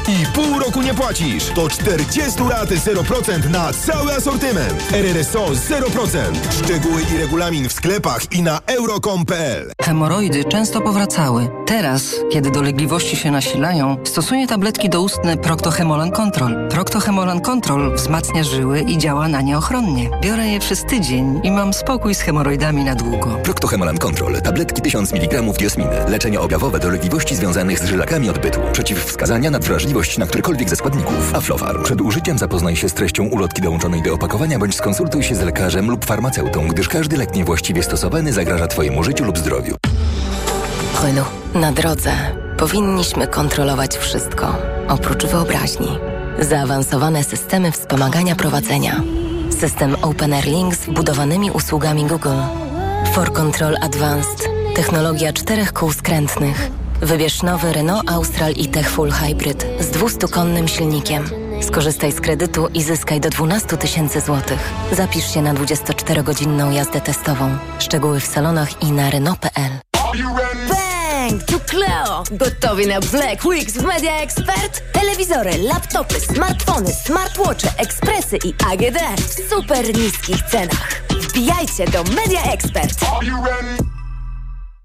Speaker 34: I pół roku nie płacisz. To 40 lat 0% na cały asortyment. RRSO 0%. Szczegóły i regulamin w sklepach i na euro.com.pl.
Speaker 45: Hemoroidy często powracały. Teraz, kiedy dolegliwości się nasilają, stosuję tabletki doustne Proctohemolan Control. Proctohemolan Control wzmacnia żyły i działa na nie ochronnie. Biorę je przez tydzień i mam spokój z hemoroidami na długo.
Speaker 46: Proctohemolan Control. Tabletki 1000 mg diosminy. Leczenie objawowe dolegliwości związanych z żylakami odbytu. Przeciwwskazania na wrażliwość na którykolwiek ze składników. Aflofarm. Przed użyciem zapoznaj się z treścią ulotki dołączonej do opakowania bądź skonsultuj się z lekarzem lub farmaceutą, gdyż każdy lek niewłaściwie stosowany zagraża Twojemu życiu lub zdrowiu.
Speaker 47: Renault. Na drodze powinniśmy kontrolować wszystko, oprócz wyobraźni. Zaawansowane systemy wspomagania prowadzenia. System Open Air Link z wbudowanymi usługami Google. For Control Advanced. Technologia czterech kół skrętnych. Wybierz nowy Renault Austral e-Tech Full Hybrid z 200-konnym silnikiem. Skorzystaj z kredytu i zyskaj do 12 tysięcy złotych. Zapisz się na 24-godzinną jazdę testową. Szczegóły w salonach i na Renault.pl.
Speaker 29: Bang! Tu Cleo! Gotowi na Black Weeks w Media Expert? Telewizory, laptopy, smartfony, smartwatche, ekspresy i AGD w super niskich cenach. Wbijajcie do Media Expert!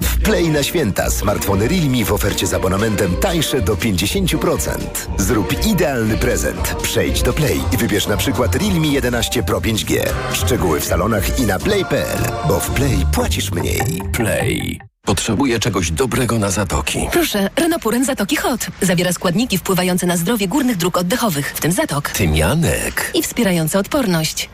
Speaker 48: W Play na święta smartfony Realme w ofercie z abonamentem tańsze do 50%. Zrób idealny prezent. Przejdź do Play i wybierz na przykład Realme 11 Pro 5G. Szczegóły w salonach i na play.pl, bo w Play płacisz mniej.
Speaker 46: Play. Potrzebuję czegoś dobrego na zatoki.
Speaker 49: Proszę, Renopuren Zatoki Hot. Zawiera składniki wpływające na zdrowie górnych dróg oddechowych, w tym zatok.
Speaker 46: Tymianek.
Speaker 49: I wspierające odporność.